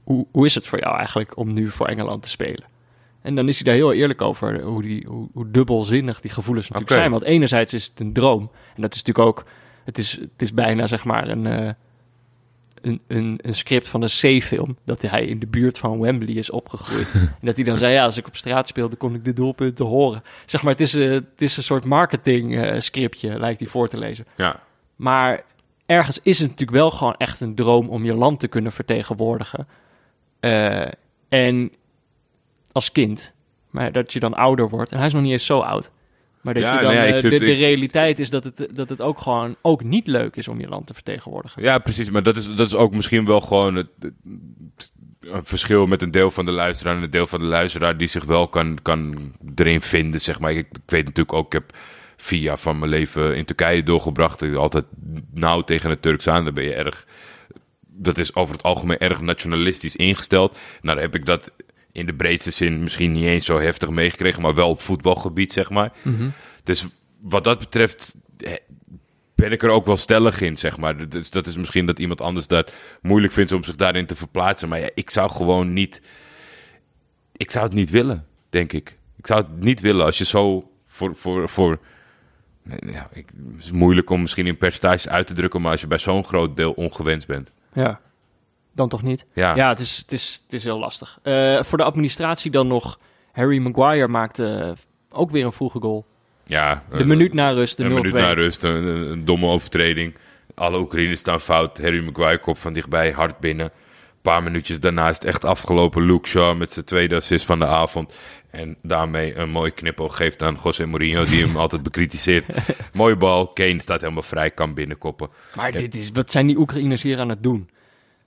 Speaker 1: Hoe, hoe is het voor jou eigenlijk om nu voor Engeland te spelen? En dan is hij daar heel eerlijk over hoe, die, hoe, hoe dubbelzinnig die gevoelens natuurlijk zijn. Want enerzijds is het een droom. En dat is natuurlijk ook... Het is, het is bijna zeg maar een, eh, een, een, een script van een C-film. Dat hij in de buurt van Wembley is opgegroeid. en dat hij dan zei, ja, als ik op straat speelde, kon ik de doelpunten horen. Zeg maar, het is, eh, het is een soort marketing eh, scriptje, lijkt hij voor te lezen.
Speaker 3: Ja,
Speaker 1: Maar ergens is het natuurlijk wel gewoon echt een droom om je land te kunnen vertegenwoordigen. Eh, en als kind. Maar dat je dan ouder wordt. En hij is nog niet eens zo oud. Maar dat
Speaker 3: Ja,
Speaker 1: je dan,
Speaker 3: nee, ik
Speaker 1: eh, de, realiteit is dat het, dat het ook gewoon ook niet leuk is om je land te vertegenwoordigen.
Speaker 3: ja precies. Maar dat is, dat is ook misschien wel gewoon het, verschil met een deel van de luisteraar en een deel van de luisteraar die zich wel kan, kan erin vinden, zeg maar. Ik, ik weet natuurlijk ook, ik heb vier jaar van mijn leven in Turkije doorgebracht. Ik Altijd nauw tegen het Turks aan. Dan ben je erg, dat is over het algemeen erg nationalistisch ingesteld. Nou, dan heb ik dat in de breedste zin misschien niet eens zo heftig meegekregen, maar wel op voetbalgebied, zeg maar. Dus wat dat betreft eh, ben ik er ook wel stellig in, zeg maar. Dat is, dat is misschien dat iemand anders dat moeilijk vindt om zich daarin te verplaatsen. Maar ja, ik zou gewoon niet... Ik zou het niet willen, denk ik. Ik zou het niet willen als je zo voor... voor, voor ja, ik, het is moeilijk om misschien in percentages uit te drukken... maar als je bij zo'n groot deel ongewenst bent.
Speaker 1: Ja. Dan toch niet?
Speaker 3: Ja,
Speaker 1: Ja, het, is, het, is, het is heel lastig. Eh, voor de administratie dan nog. Harry Maguire maakte ook weer een vroege goal.
Speaker 3: ja
Speaker 1: De
Speaker 3: eh,
Speaker 1: minuut na rust, de 0-2.
Speaker 3: Een minuut na rust, een, een- een domme overtreding. Alle Oekraïners staan fout. Harry Maguire kop van dichtbij, hard binnen. Een paar minuutjes daarna is het echt afgelopen. Luke Shaw met zijn tweede assist van de avond. En daarmee een mooi knippel geeft aan José Mourinho, die hem altijd bekritiseert. Mooie bal. Kane staat helemaal vrij, kan binnenkoppen.
Speaker 1: Maar dit is, wat zijn die Oekraïners hier aan het doen?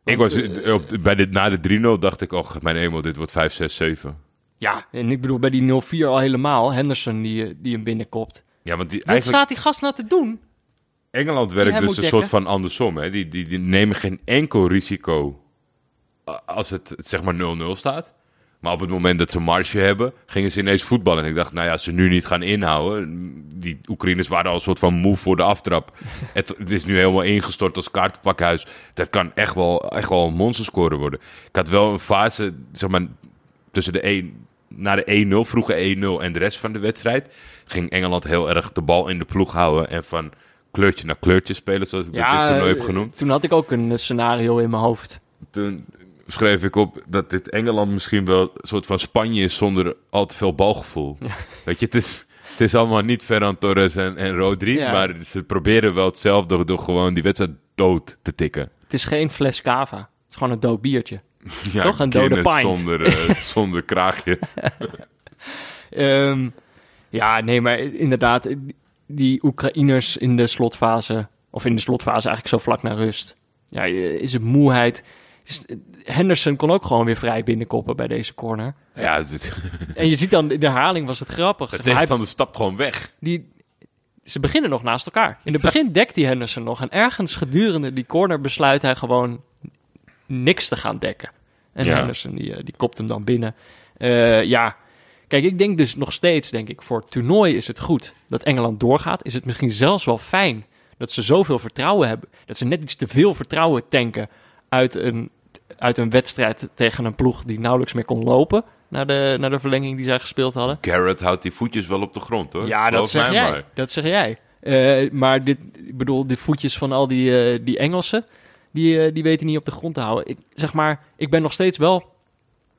Speaker 3: Ik was,
Speaker 1: eh,
Speaker 3: op, bij dit, na de 3-0 dacht ik, oh mijn hemel, dit wordt 5, 6, 7.
Speaker 1: Ja, en ik bedoel bij die 0-4 al helemaal. Henderson die, eh, die hem binnenkopt.
Speaker 3: Ja, want die,
Speaker 1: Wat
Speaker 3: eigenlijk,
Speaker 1: staat die gast nou te doen?
Speaker 3: Engeland werkt dus een
Speaker 1: dekken.
Speaker 3: soort van andersom. Hè? Die, die, die nemen geen enkel risico als het zeg maar 0-0 staat. Maar op het moment dat ze marge hebben, gingen ze ineens voetballen. En ik dacht, nou ja, als ze nu niet gaan inhouden... Die Oekraïners waren al een soort van moe voor de aftrap. het, het is nu helemaal ingestort als kaartenpakhuis. Dat kan echt wel, echt wel een monsterscore worden. Ik had wel een fase, zeg maar, tussen de 1... Na de 1-0, vroege 1-0 en de rest van de wedstrijd... ging Engeland heel erg de bal in de ploeg houden... en van kleurtje naar kleurtje spelen, zoals ik dat dit toernooi heb
Speaker 1: eh,
Speaker 3: genoemd.
Speaker 1: Toen had ik ook een eh, scenario in mijn hoofd.
Speaker 3: Toen schreef ik op dat dit Engeland misschien wel een soort van Spanje is zonder al te veel balgevoel. Weet je, het is, het is allemaal niet Ferran Torres en, en Rodri,
Speaker 1: Ja.
Speaker 3: maar ze proberen wel hetzelfde door gewoon die wedstrijd dood te tikken.
Speaker 1: Het is geen fles cava. Het is gewoon een dood biertje.
Speaker 3: Ja,
Speaker 1: Toch een dode pint.
Speaker 3: Zonder, eh, zonder kraagje.
Speaker 1: Ehm, ja, nee, maar inderdaad, die Oekraïners in de slotfase, of in de slotfase eigenlijk zo vlak na rust, ja, is het moeheid. Is- Henderson kon ook gewoon weer vrij binnenkoppen bij deze corner.
Speaker 3: Ja,
Speaker 1: En je ziet dan, in de herhaling was het grappig.
Speaker 3: de tegenstander stapt gewoon weg.
Speaker 1: die, ze beginnen nog naast elkaar. In het begin dekt die Henderson nog. En ergens gedurende die corner besluit hij gewoon niks te gaan dekken. En
Speaker 3: Ja.
Speaker 1: Henderson die, eh, die kopt hem dan binnen. Eh, ja, kijk, ik denk dus nog steeds, denk ik, voor het toernooi is het goed dat Engeland doorgaat. Is het misschien zelfs wel fijn dat ze zoveel vertrouwen hebben. Dat ze net iets te veel vertrouwen tanken uit een, uit een wedstrijd tegen een ploeg die nauwelijks meer kon lopen. Naar de, naar de verlenging die zij gespeeld hadden.
Speaker 3: Garrett houdt die voetjes wel op de grond, hoor.
Speaker 1: Ja, dat zeg jij.
Speaker 3: maar.
Speaker 1: Dat zeg jij. Eh, maar dit, ik bedoel, de voetjes van al die, eh, die Engelsen, die, eh, die weten niet op de grond te houden. Ik, zeg maar, ik ben nog steeds wel...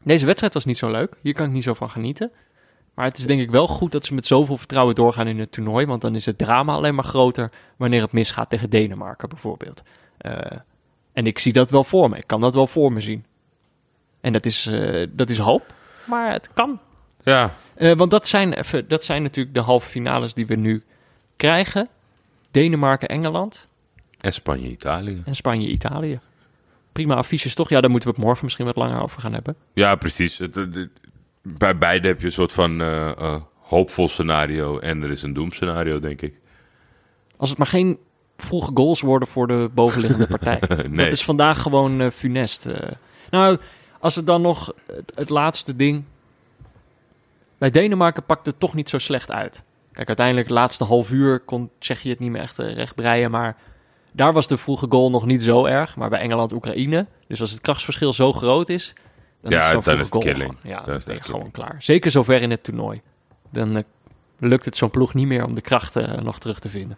Speaker 1: Deze wedstrijd was niet zo leuk. Hier kan ik niet zo van genieten. Maar het is denk ik wel goed dat ze met zoveel vertrouwen doorgaan in het toernooi. Want dan is het drama alleen maar groter wanneer het misgaat tegen Denemarken bijvoorbeeld. Eh, en ik zie dat wel voor me. Ik kan dat wel voor me zien. En dat is, eh, dat is hoop. Maar het kan.
Speaker 3: Ja,
Speaker 1: Eh, want dat zijn, even, dat zijn natuurlijk de halve finales die we nu krijgen. Denemarken, Engeland
Speaker 3: en Spanje, Italië.
Speaker 1: en Spanje, Italië. Prima affiches toch? Ja, daar moeten we het morgen misschien wat langer over gaan hebben.
Speaker 3: Ja, precies. Het, het- het- bij beide heb je een soort van eh, eh, hoopvol scenario en er is een doemscenario, denk ik.
Speaker 1: Als het maar geen vroege goals worden voor de bovenliggende partij.
Speaker 3: Nee.
Speaker 1: Dat is vandaag gewoon eh, funest. eh. Nou, als het dan nog het, het laatste ding... Bij Denemarken pakt het toch niet zo slecht uit. Kijk, uiteindelijk, het laatste half uur kon Tsjechië het niet meer echt eh, recht breien. Maar daar was de vroege goal nog niet zo erg. Maar bij Engeland-Oekraïne, dus als het krachtsverschil zo groot is... Dan
Speaker 3: Ja,
Speaker 1: is zo'n
Speaker 3: dan
Speaker 1: vroege
Speaker 3: het
Speaker 1: goal
Speaker 3: killing.
Speaker 1: gewoon- Ja,
Speaker 3: Dan
Speaker 1: dan
Speaker 3: is het
Speaker 1: ben je gewoon klaar. Zeker zover in het toernooi. Dan lukt het zo'n ploeg niet meer om de krachten nog terug te vinden.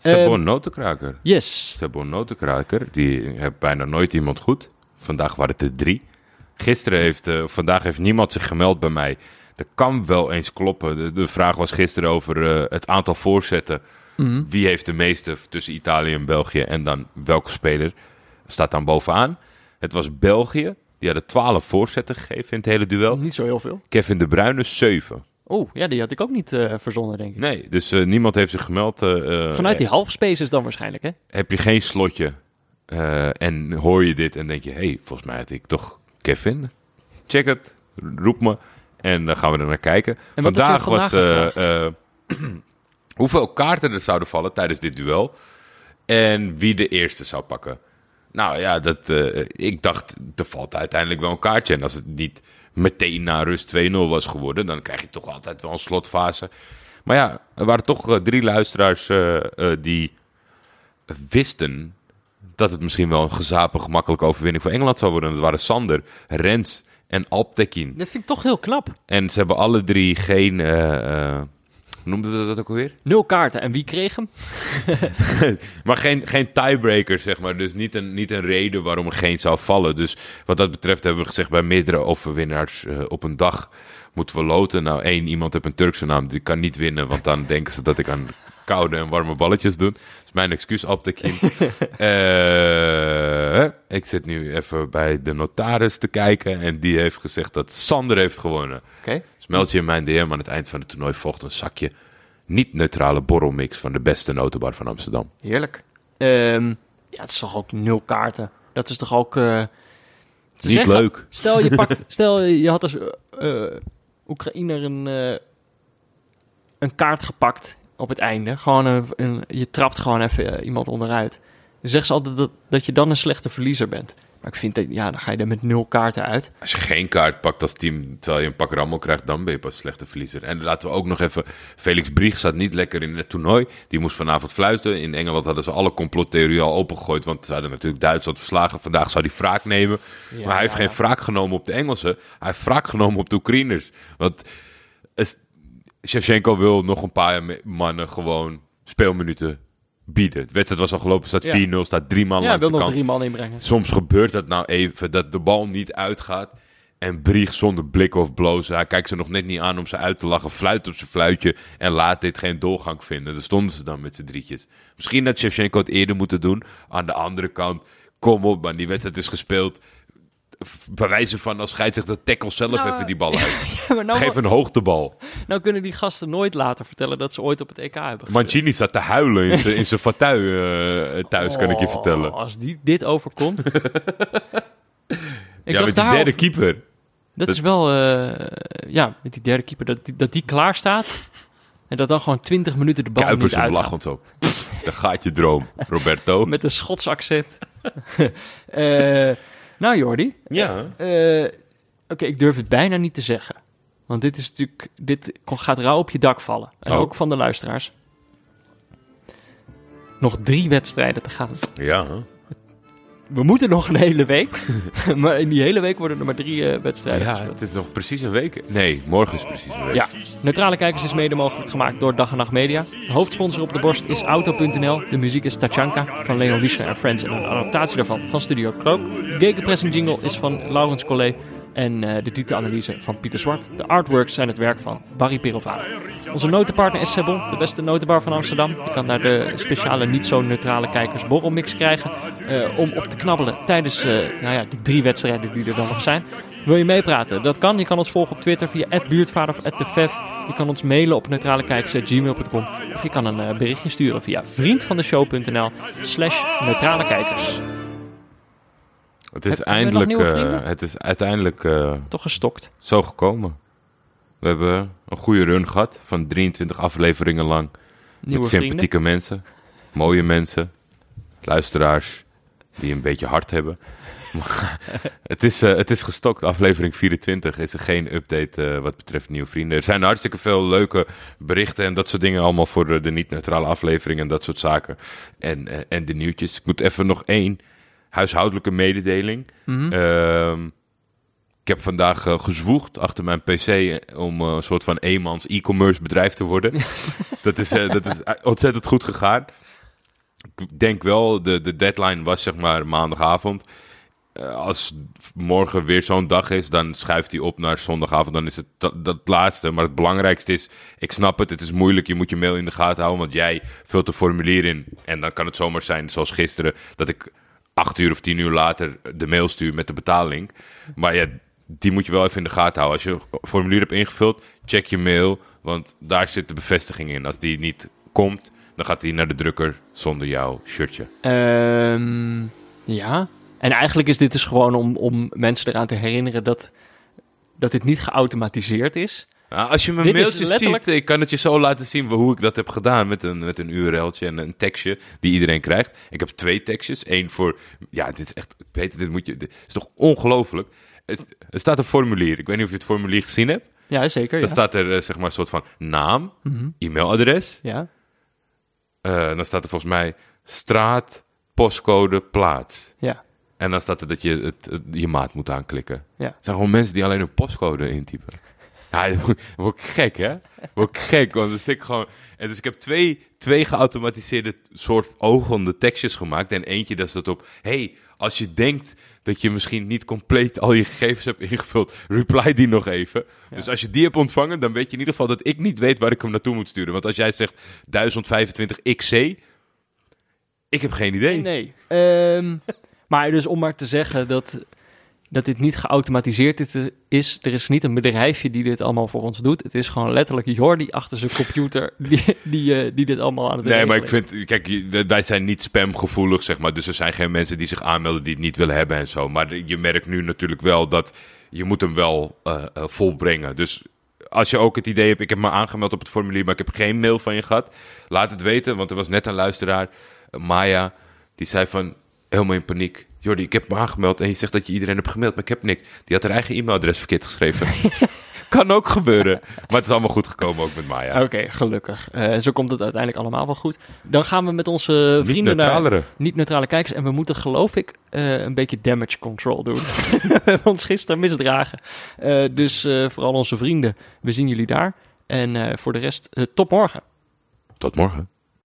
Speaker 3: Sabon
Speaker 1: Ehm,
Speaker 3: Notenkraker.
Speaker 1: Yes.
Speaker 3: Sabon Notenkraker, die heeft bijna nooit iemand goed. Vandaag waren het er drie. Gisteren heeft, eh, vandaag heeft niemand zich gemeld bij mij. Dat kan wel eens kloppen. De, de vraag was gisteren over eh, het aantal voorzetten.
Speaker 1: Mhm.
Speaker 3: Wie heeft de meeste tussen Italië en België? En dan welke speler staat dan bovenaan? Het was België. Die hadden 12 voorzetten gegeven in het hele duel.
Speaker 1: Niet zo heel veel.
Speaker 3: Kevin De Bruyne 7.
Speaker 1: Oeh, ja, die had ik ook niet eh, verzonnen, denk ik.
Speaker 3: Nee, dus eh, niemand heeft zich gemeld. eh,
Speaker 1: Vanuit die half spaces dan waarschijnlijk, hè?
Speaker 3: heb je geen slotje en hoor je dit en denk je... hé, hey, volgens mij had ik toch Kevin. Check het, roep me en dan gaan we er naar kijken. Vandaag was hoeveel kaarten er zouden vallen tijdens dit duel... en wie de eerste zou pakken. Nou ja, dat, ik dacht, er valt uiteindelijk wel een kaartje. En als het niet meteen na rust 2-0 was geworden... dan krijg je toch altijd wel een slotfase. Maar ja, er waren toch eh, drie luisteraars eh, eh, die wisten dat het misschien wel een gezapig, gemakkelijke overwinning voor Engeland zou worden. Dat waren Sander, Rens en Alptekin.
Speaker 1: Dat vind ik toch heel knap.
Speaker 3: En ze hebben alle drie geen... noemden we dat ook alweer?
Speaker 1: Nul kaarten. En wie kreeg hem?
Speaker 3: Maar geen, geen tiebreaker, zeg maar. Dus niet een, niet een reden waarom er geen zou vallen. Dus wat dat betreft hebben we gezegd... bij meerdere overwinnaars eh, op een dag moeten we loten. Nou, één iemand heeft een Turkse naam. Die kan niet winnen, want dan denken ze dat ik aan koude en warme balletjes doe. Is mijn excuus, Abtekin. Eh, ik zit nu even bij de notaris te kijken... en die heeft gezegd dat Sander heeft gewonnen.
Speaker 1: Oké.
Speaker 3: Dus meld je in mijn DM aan het eind van het toernooi... volgt een zakje niet-neutrale borrelmix... van de beste notenbar van Amsterdam.
Speaker 1: Heerlijk. Ehm, ja, het is toch ook nul kaarten. Dat is toch ook... eh,
Speaker 3: Niet
Speaker 1: zeggen-
Speaker 3: leuk.
Speaker 1: Stel je, pakt, stel je had als eh eh, Oekraïner een, een kaart gepakt op het einde. Gewoon een, een- je trapt gewoon even eh, iemand onderuit. Dan zeggen ze altijd dat, dat je dan een slechte verliezer bent. Maar ik vind dat, ja, dan ga je er met nul kaarten uit.
Speaker 3: Als je geen kaart pakt als team, terwijl je een pak rammel krijgt, dan ben je pas slechte verliezer. En laten we ook nog even, Felix Brieg zat niet lekker in het toernooi. Die moest vanavond fluiten. In Engeland hadden ze alle complottheorieën al opengegooid, want ze hadden natuurlijk Duitsland verslagen. Vandaag zou hij wraak nemen. maar hij heeft
Speaker 1: ja.
Speaker 3: geen wraak genomen op de Engelsen. Hij heeft wraak genomen op de Oekraïners. Want Shevchenko wil nog een paar mannen gewoon speelminuten bieden. De wedstrijd was al gelopen, staat
Speaker 1: Ja.
Speaker 3: 4-0, staat drie man
Speaker 1: Ja,
Speaker 3: langs
Speaker 1: wil
Speaker 3: de
Speaker 1: nog
Speaker 3: kant.
Speaker 1: drie man inbrengen.
Speaker 3: Soms gebeurt dat nou even, dat de bal niet uitgaat. En Brieg zonder blik of blozen. Hij kijkt ze nog net niet aan om ze uit te lachen. Fluit op zijn fluitje. En laat dit geen doorgang vinden. Daar stonden ze dan met z'n drietjes. Misschien had Shevchenko het eerder moeten doen. Aan de andere kant, kom op man. Die wedstrijd is gespeeld. Bij wijze van als scheidsrechter tackle zelf
Speaker 1: Nou,
Speaker 3: even die bal uit.
Speaker 1: Ja, maar nou,
Speaker 3: Geef een hoogtebal.
Speaker 1: nou kunnen die gasten nooit later vertellen dat ze ooit op het EK hebben gespeeld.
Speaker 3: Mancini staat te huilen in zijn- fauteuil eh, thuis, kan ik je
Speaker 1: Oh,
Speaker 3: vertellen.
Speaker 1: Als die, dit overkomt. ik
Speaker 3: ja, met die derde keeper.
Speaker 1: Dat is wel, eh, ja, met die derde keeper, dat die, dat die klaar staat. En dat dan gewoon 20 minuten de bal
Speaker 3: Kuipers
Speaker 1: niet
Speaker 3: lachend zo. Daar gaat je droom, Roberto.
Speaker 1: Met een Schots accent. Eh, nou Jordi,
Speaker 3: Ja.
Speaker 1: eh, oké, ik durf het bijna niet te zeggen. Want dit is natuurlijk, dit gaat rauw op je dak vallen. En
Speaker 3: Oh.
Speaker 1: ook van de luisteraars. Nog drie wedstrijden te gaan.
Speaker 3: Ja.
Speaker 1: We moeten nog een hele week. maar in die hele week worden er maar drie eh, wedstrijden
Speaker 3: Ja,
Speaker 1: gespeeld.
Speaker 3: het is nog precies een week. Nee, morgen is precies een week.
Speaker 1: Ja, Neutrale Kijkers is mede mogelijk gemaakt door Dag en Nacht Media. De hoofdsponsor op de borst is Auto.nl. De muziek is Tachanka van Leon Wiescher en Friends en een adaptatie daarvan van Studio Krook. De gegenpressing jingle is van Laurens Collet en eh, de diepteanalyse van Pieter Zwart. De artworks zijn het werk van Barry Pirovano. Onze notenpartner is Sebon, de beste notenbar van Amsterdam. Je kan daar de speciale niet zo neutrale kijkers borrelmix krijgen eh, om op te knabbelen tijdens eh, nou ja, drie wedstrijden die er dan nog zijn. Wil je meepraten? Dat kan. Je kan ons volgen op Twitter via @buurtvader of @defef. Je kan ons mailen op neutralekijkers@gmail.com of je kan een berichtje sturen via vriendvandeshow.nl slash neutralekijkers.
Speaker 3: Het is,
Speaker 1: Heb-
Speaker 3: eindelijk, eh, het is uiteindelijk eh,
Speaker 1: Toch gestokt.
Speaker 3: zo gekomen. We hebben een goede run gehad van 23 afleveringen lang.
Speaker 1: Nieuwe
Speaker 3: met
Speaker 1: vrienden.
Speaker 3: sympathieke mensen, mooie mensen, luisteraars die een beetje hart hebben. Het is, eh, het is gestokt. Aflevering 24 is er geen update wat betreft nieuwe vrienden. Er zijn hartstikke veel leuke berichten en dat soort dingen allemaal voor de, de niet-neutrale aflevering en dat soort zaken. En, en de nieuwtjes. Ik moet even nog één huishoudelijke mededeling.
Speaker 1: Mhm.
Speaker 3: Ehm, ik heb vandaag eh, gezwoegd achter mijn pc om eh, een soort van eenmans e-commerce bedrijf te worden. dat, is, eh, dat is ontzettend goed gegaan. Ik denk wel, de, de deadline was zeg maar maandagavond. Eh, als morgen weer zo'n dag is, dan schuift hij op naar zondagavond. Dan is het dat, dat laatste. Maar het belangrijkste is, ik snap het, het is moeilijk. Je moet je mail in de gaten houden, want jij vult een formulier in. En dan kan het zomaar zijn, zoals gisteren, dat ik acht uur of tien uur later de mail stuur met de betaling. Maar ja, die moet je wel even in de gaten houden. Als je een formulier hebt ingevuld, check je mail, want daar zit de bevestiging in. Als die niet komt, dan gaat die naar de drukker zonder jouw shirtje.
Speaker 1: Ehm, ja. En eigenlijk is dit dus gewoon om, om mensen eraan te herinneren dat, dat dit niet geautomatiseerd is.
Speaker 3: Nou, als je mijn
Speaker 1: Dit
Speaker 3: mailtjes
Speaker 1: letterlijk-
Speaker 3: ziet, ik kan het je zo laten zien hoe ik dat heb gedaan met een, met een URL'tje en een tekstje die iedereen krijgt. Ik heb twee tekstjes. Eén voor, ja, dit is echt, Peter, dit moet je, dit is toch ongelooflijk. Het- Er staat een formulier. Ik weet niet of je het formulier gezien hebt.
Speaker 1: Ja, zeker. Ja.
Speaker 3: Dan staat er eh, zeg maar een soort van naam,
Speaker 1: Mhm.
Speaker 3: e-mailadres.
Speaker 1: ja.
Speaker 3: Eh, dan staat er volgens mij straat, postcode, plaats.
Speaker 1: Ja.
Speaker 3: En dan staat er dat je het, het- je maat moet aanklikken.
Speaker 1: Ja.
Speaker 3: Het zijn gewoon mensen die alleen een postcode intypen. Ja, dan word- ik gek, hè? Word ik gek, want dan zit ik gewoon... En dus ik heb twee, twee geautomatiseerde soort ogende tekstjes gemaakt. En eentje dat staat op... hey, als je denkt dat je misschien niet compleet al je gegevens hebt ingevuld... reply die nog even. Dus als je die hebt ontvangen, dan weet je in ieder geval... dat ik niet weet waar ik hem naartoe moet sturen. Want als jij zegt 1025 XC... Ik heb geen idee.
Speaker 1: Nee. Ehm, maar dus om maar te zeggen dat, dat dit niet geautomatiseerd is-. Er is niet een bedrijfje die dit allemaal voor ons doet. Het is gewoon letterlijk Jordi achter zijn computer die, die, eh, die dit allemaal aan het
Speaker 3: Nee, maar ik vind, kijk, wij zijn niet spamgevoelig, zeg maar. Dus er zijn geen mensen die zich aanmelden die het niet willen hebben en zo. Maar je merkt nu natuurlijk wel dat je moet hem wel eh, volbrengen. Dus als je ook het idee hebt, ik heb me aangemeld op het formulier, maar ik heb geen mail van je gehad. Laat het weten, want er was net een luisteraar, Maya, die zei van, helemaal in paniek. Jordi, ik heb me aangemeld en je zegt dat je iedereen hebt gemaild, maar ik heb niks. Die had haar eigen e-mailadres verkeerd geschreven. kan ook gebeuren. Maar het is allemaal goed gekomen ook met Maya.
Speaker 1: Oké, gelukkig. Eh, zo komt het uiteindelijk allemaal wel goed. Dan gaan we met onze vrienden naar niet-neutrale kijkers. En we moeten, geloof ik, eh, een beetje damage control doen. we hebben ons gisteren misdragen. Eh, dus vooral onze vrienden, we zien jullie daar. En voor de rest, tot morgen.
Speaker 3: Tot morgen.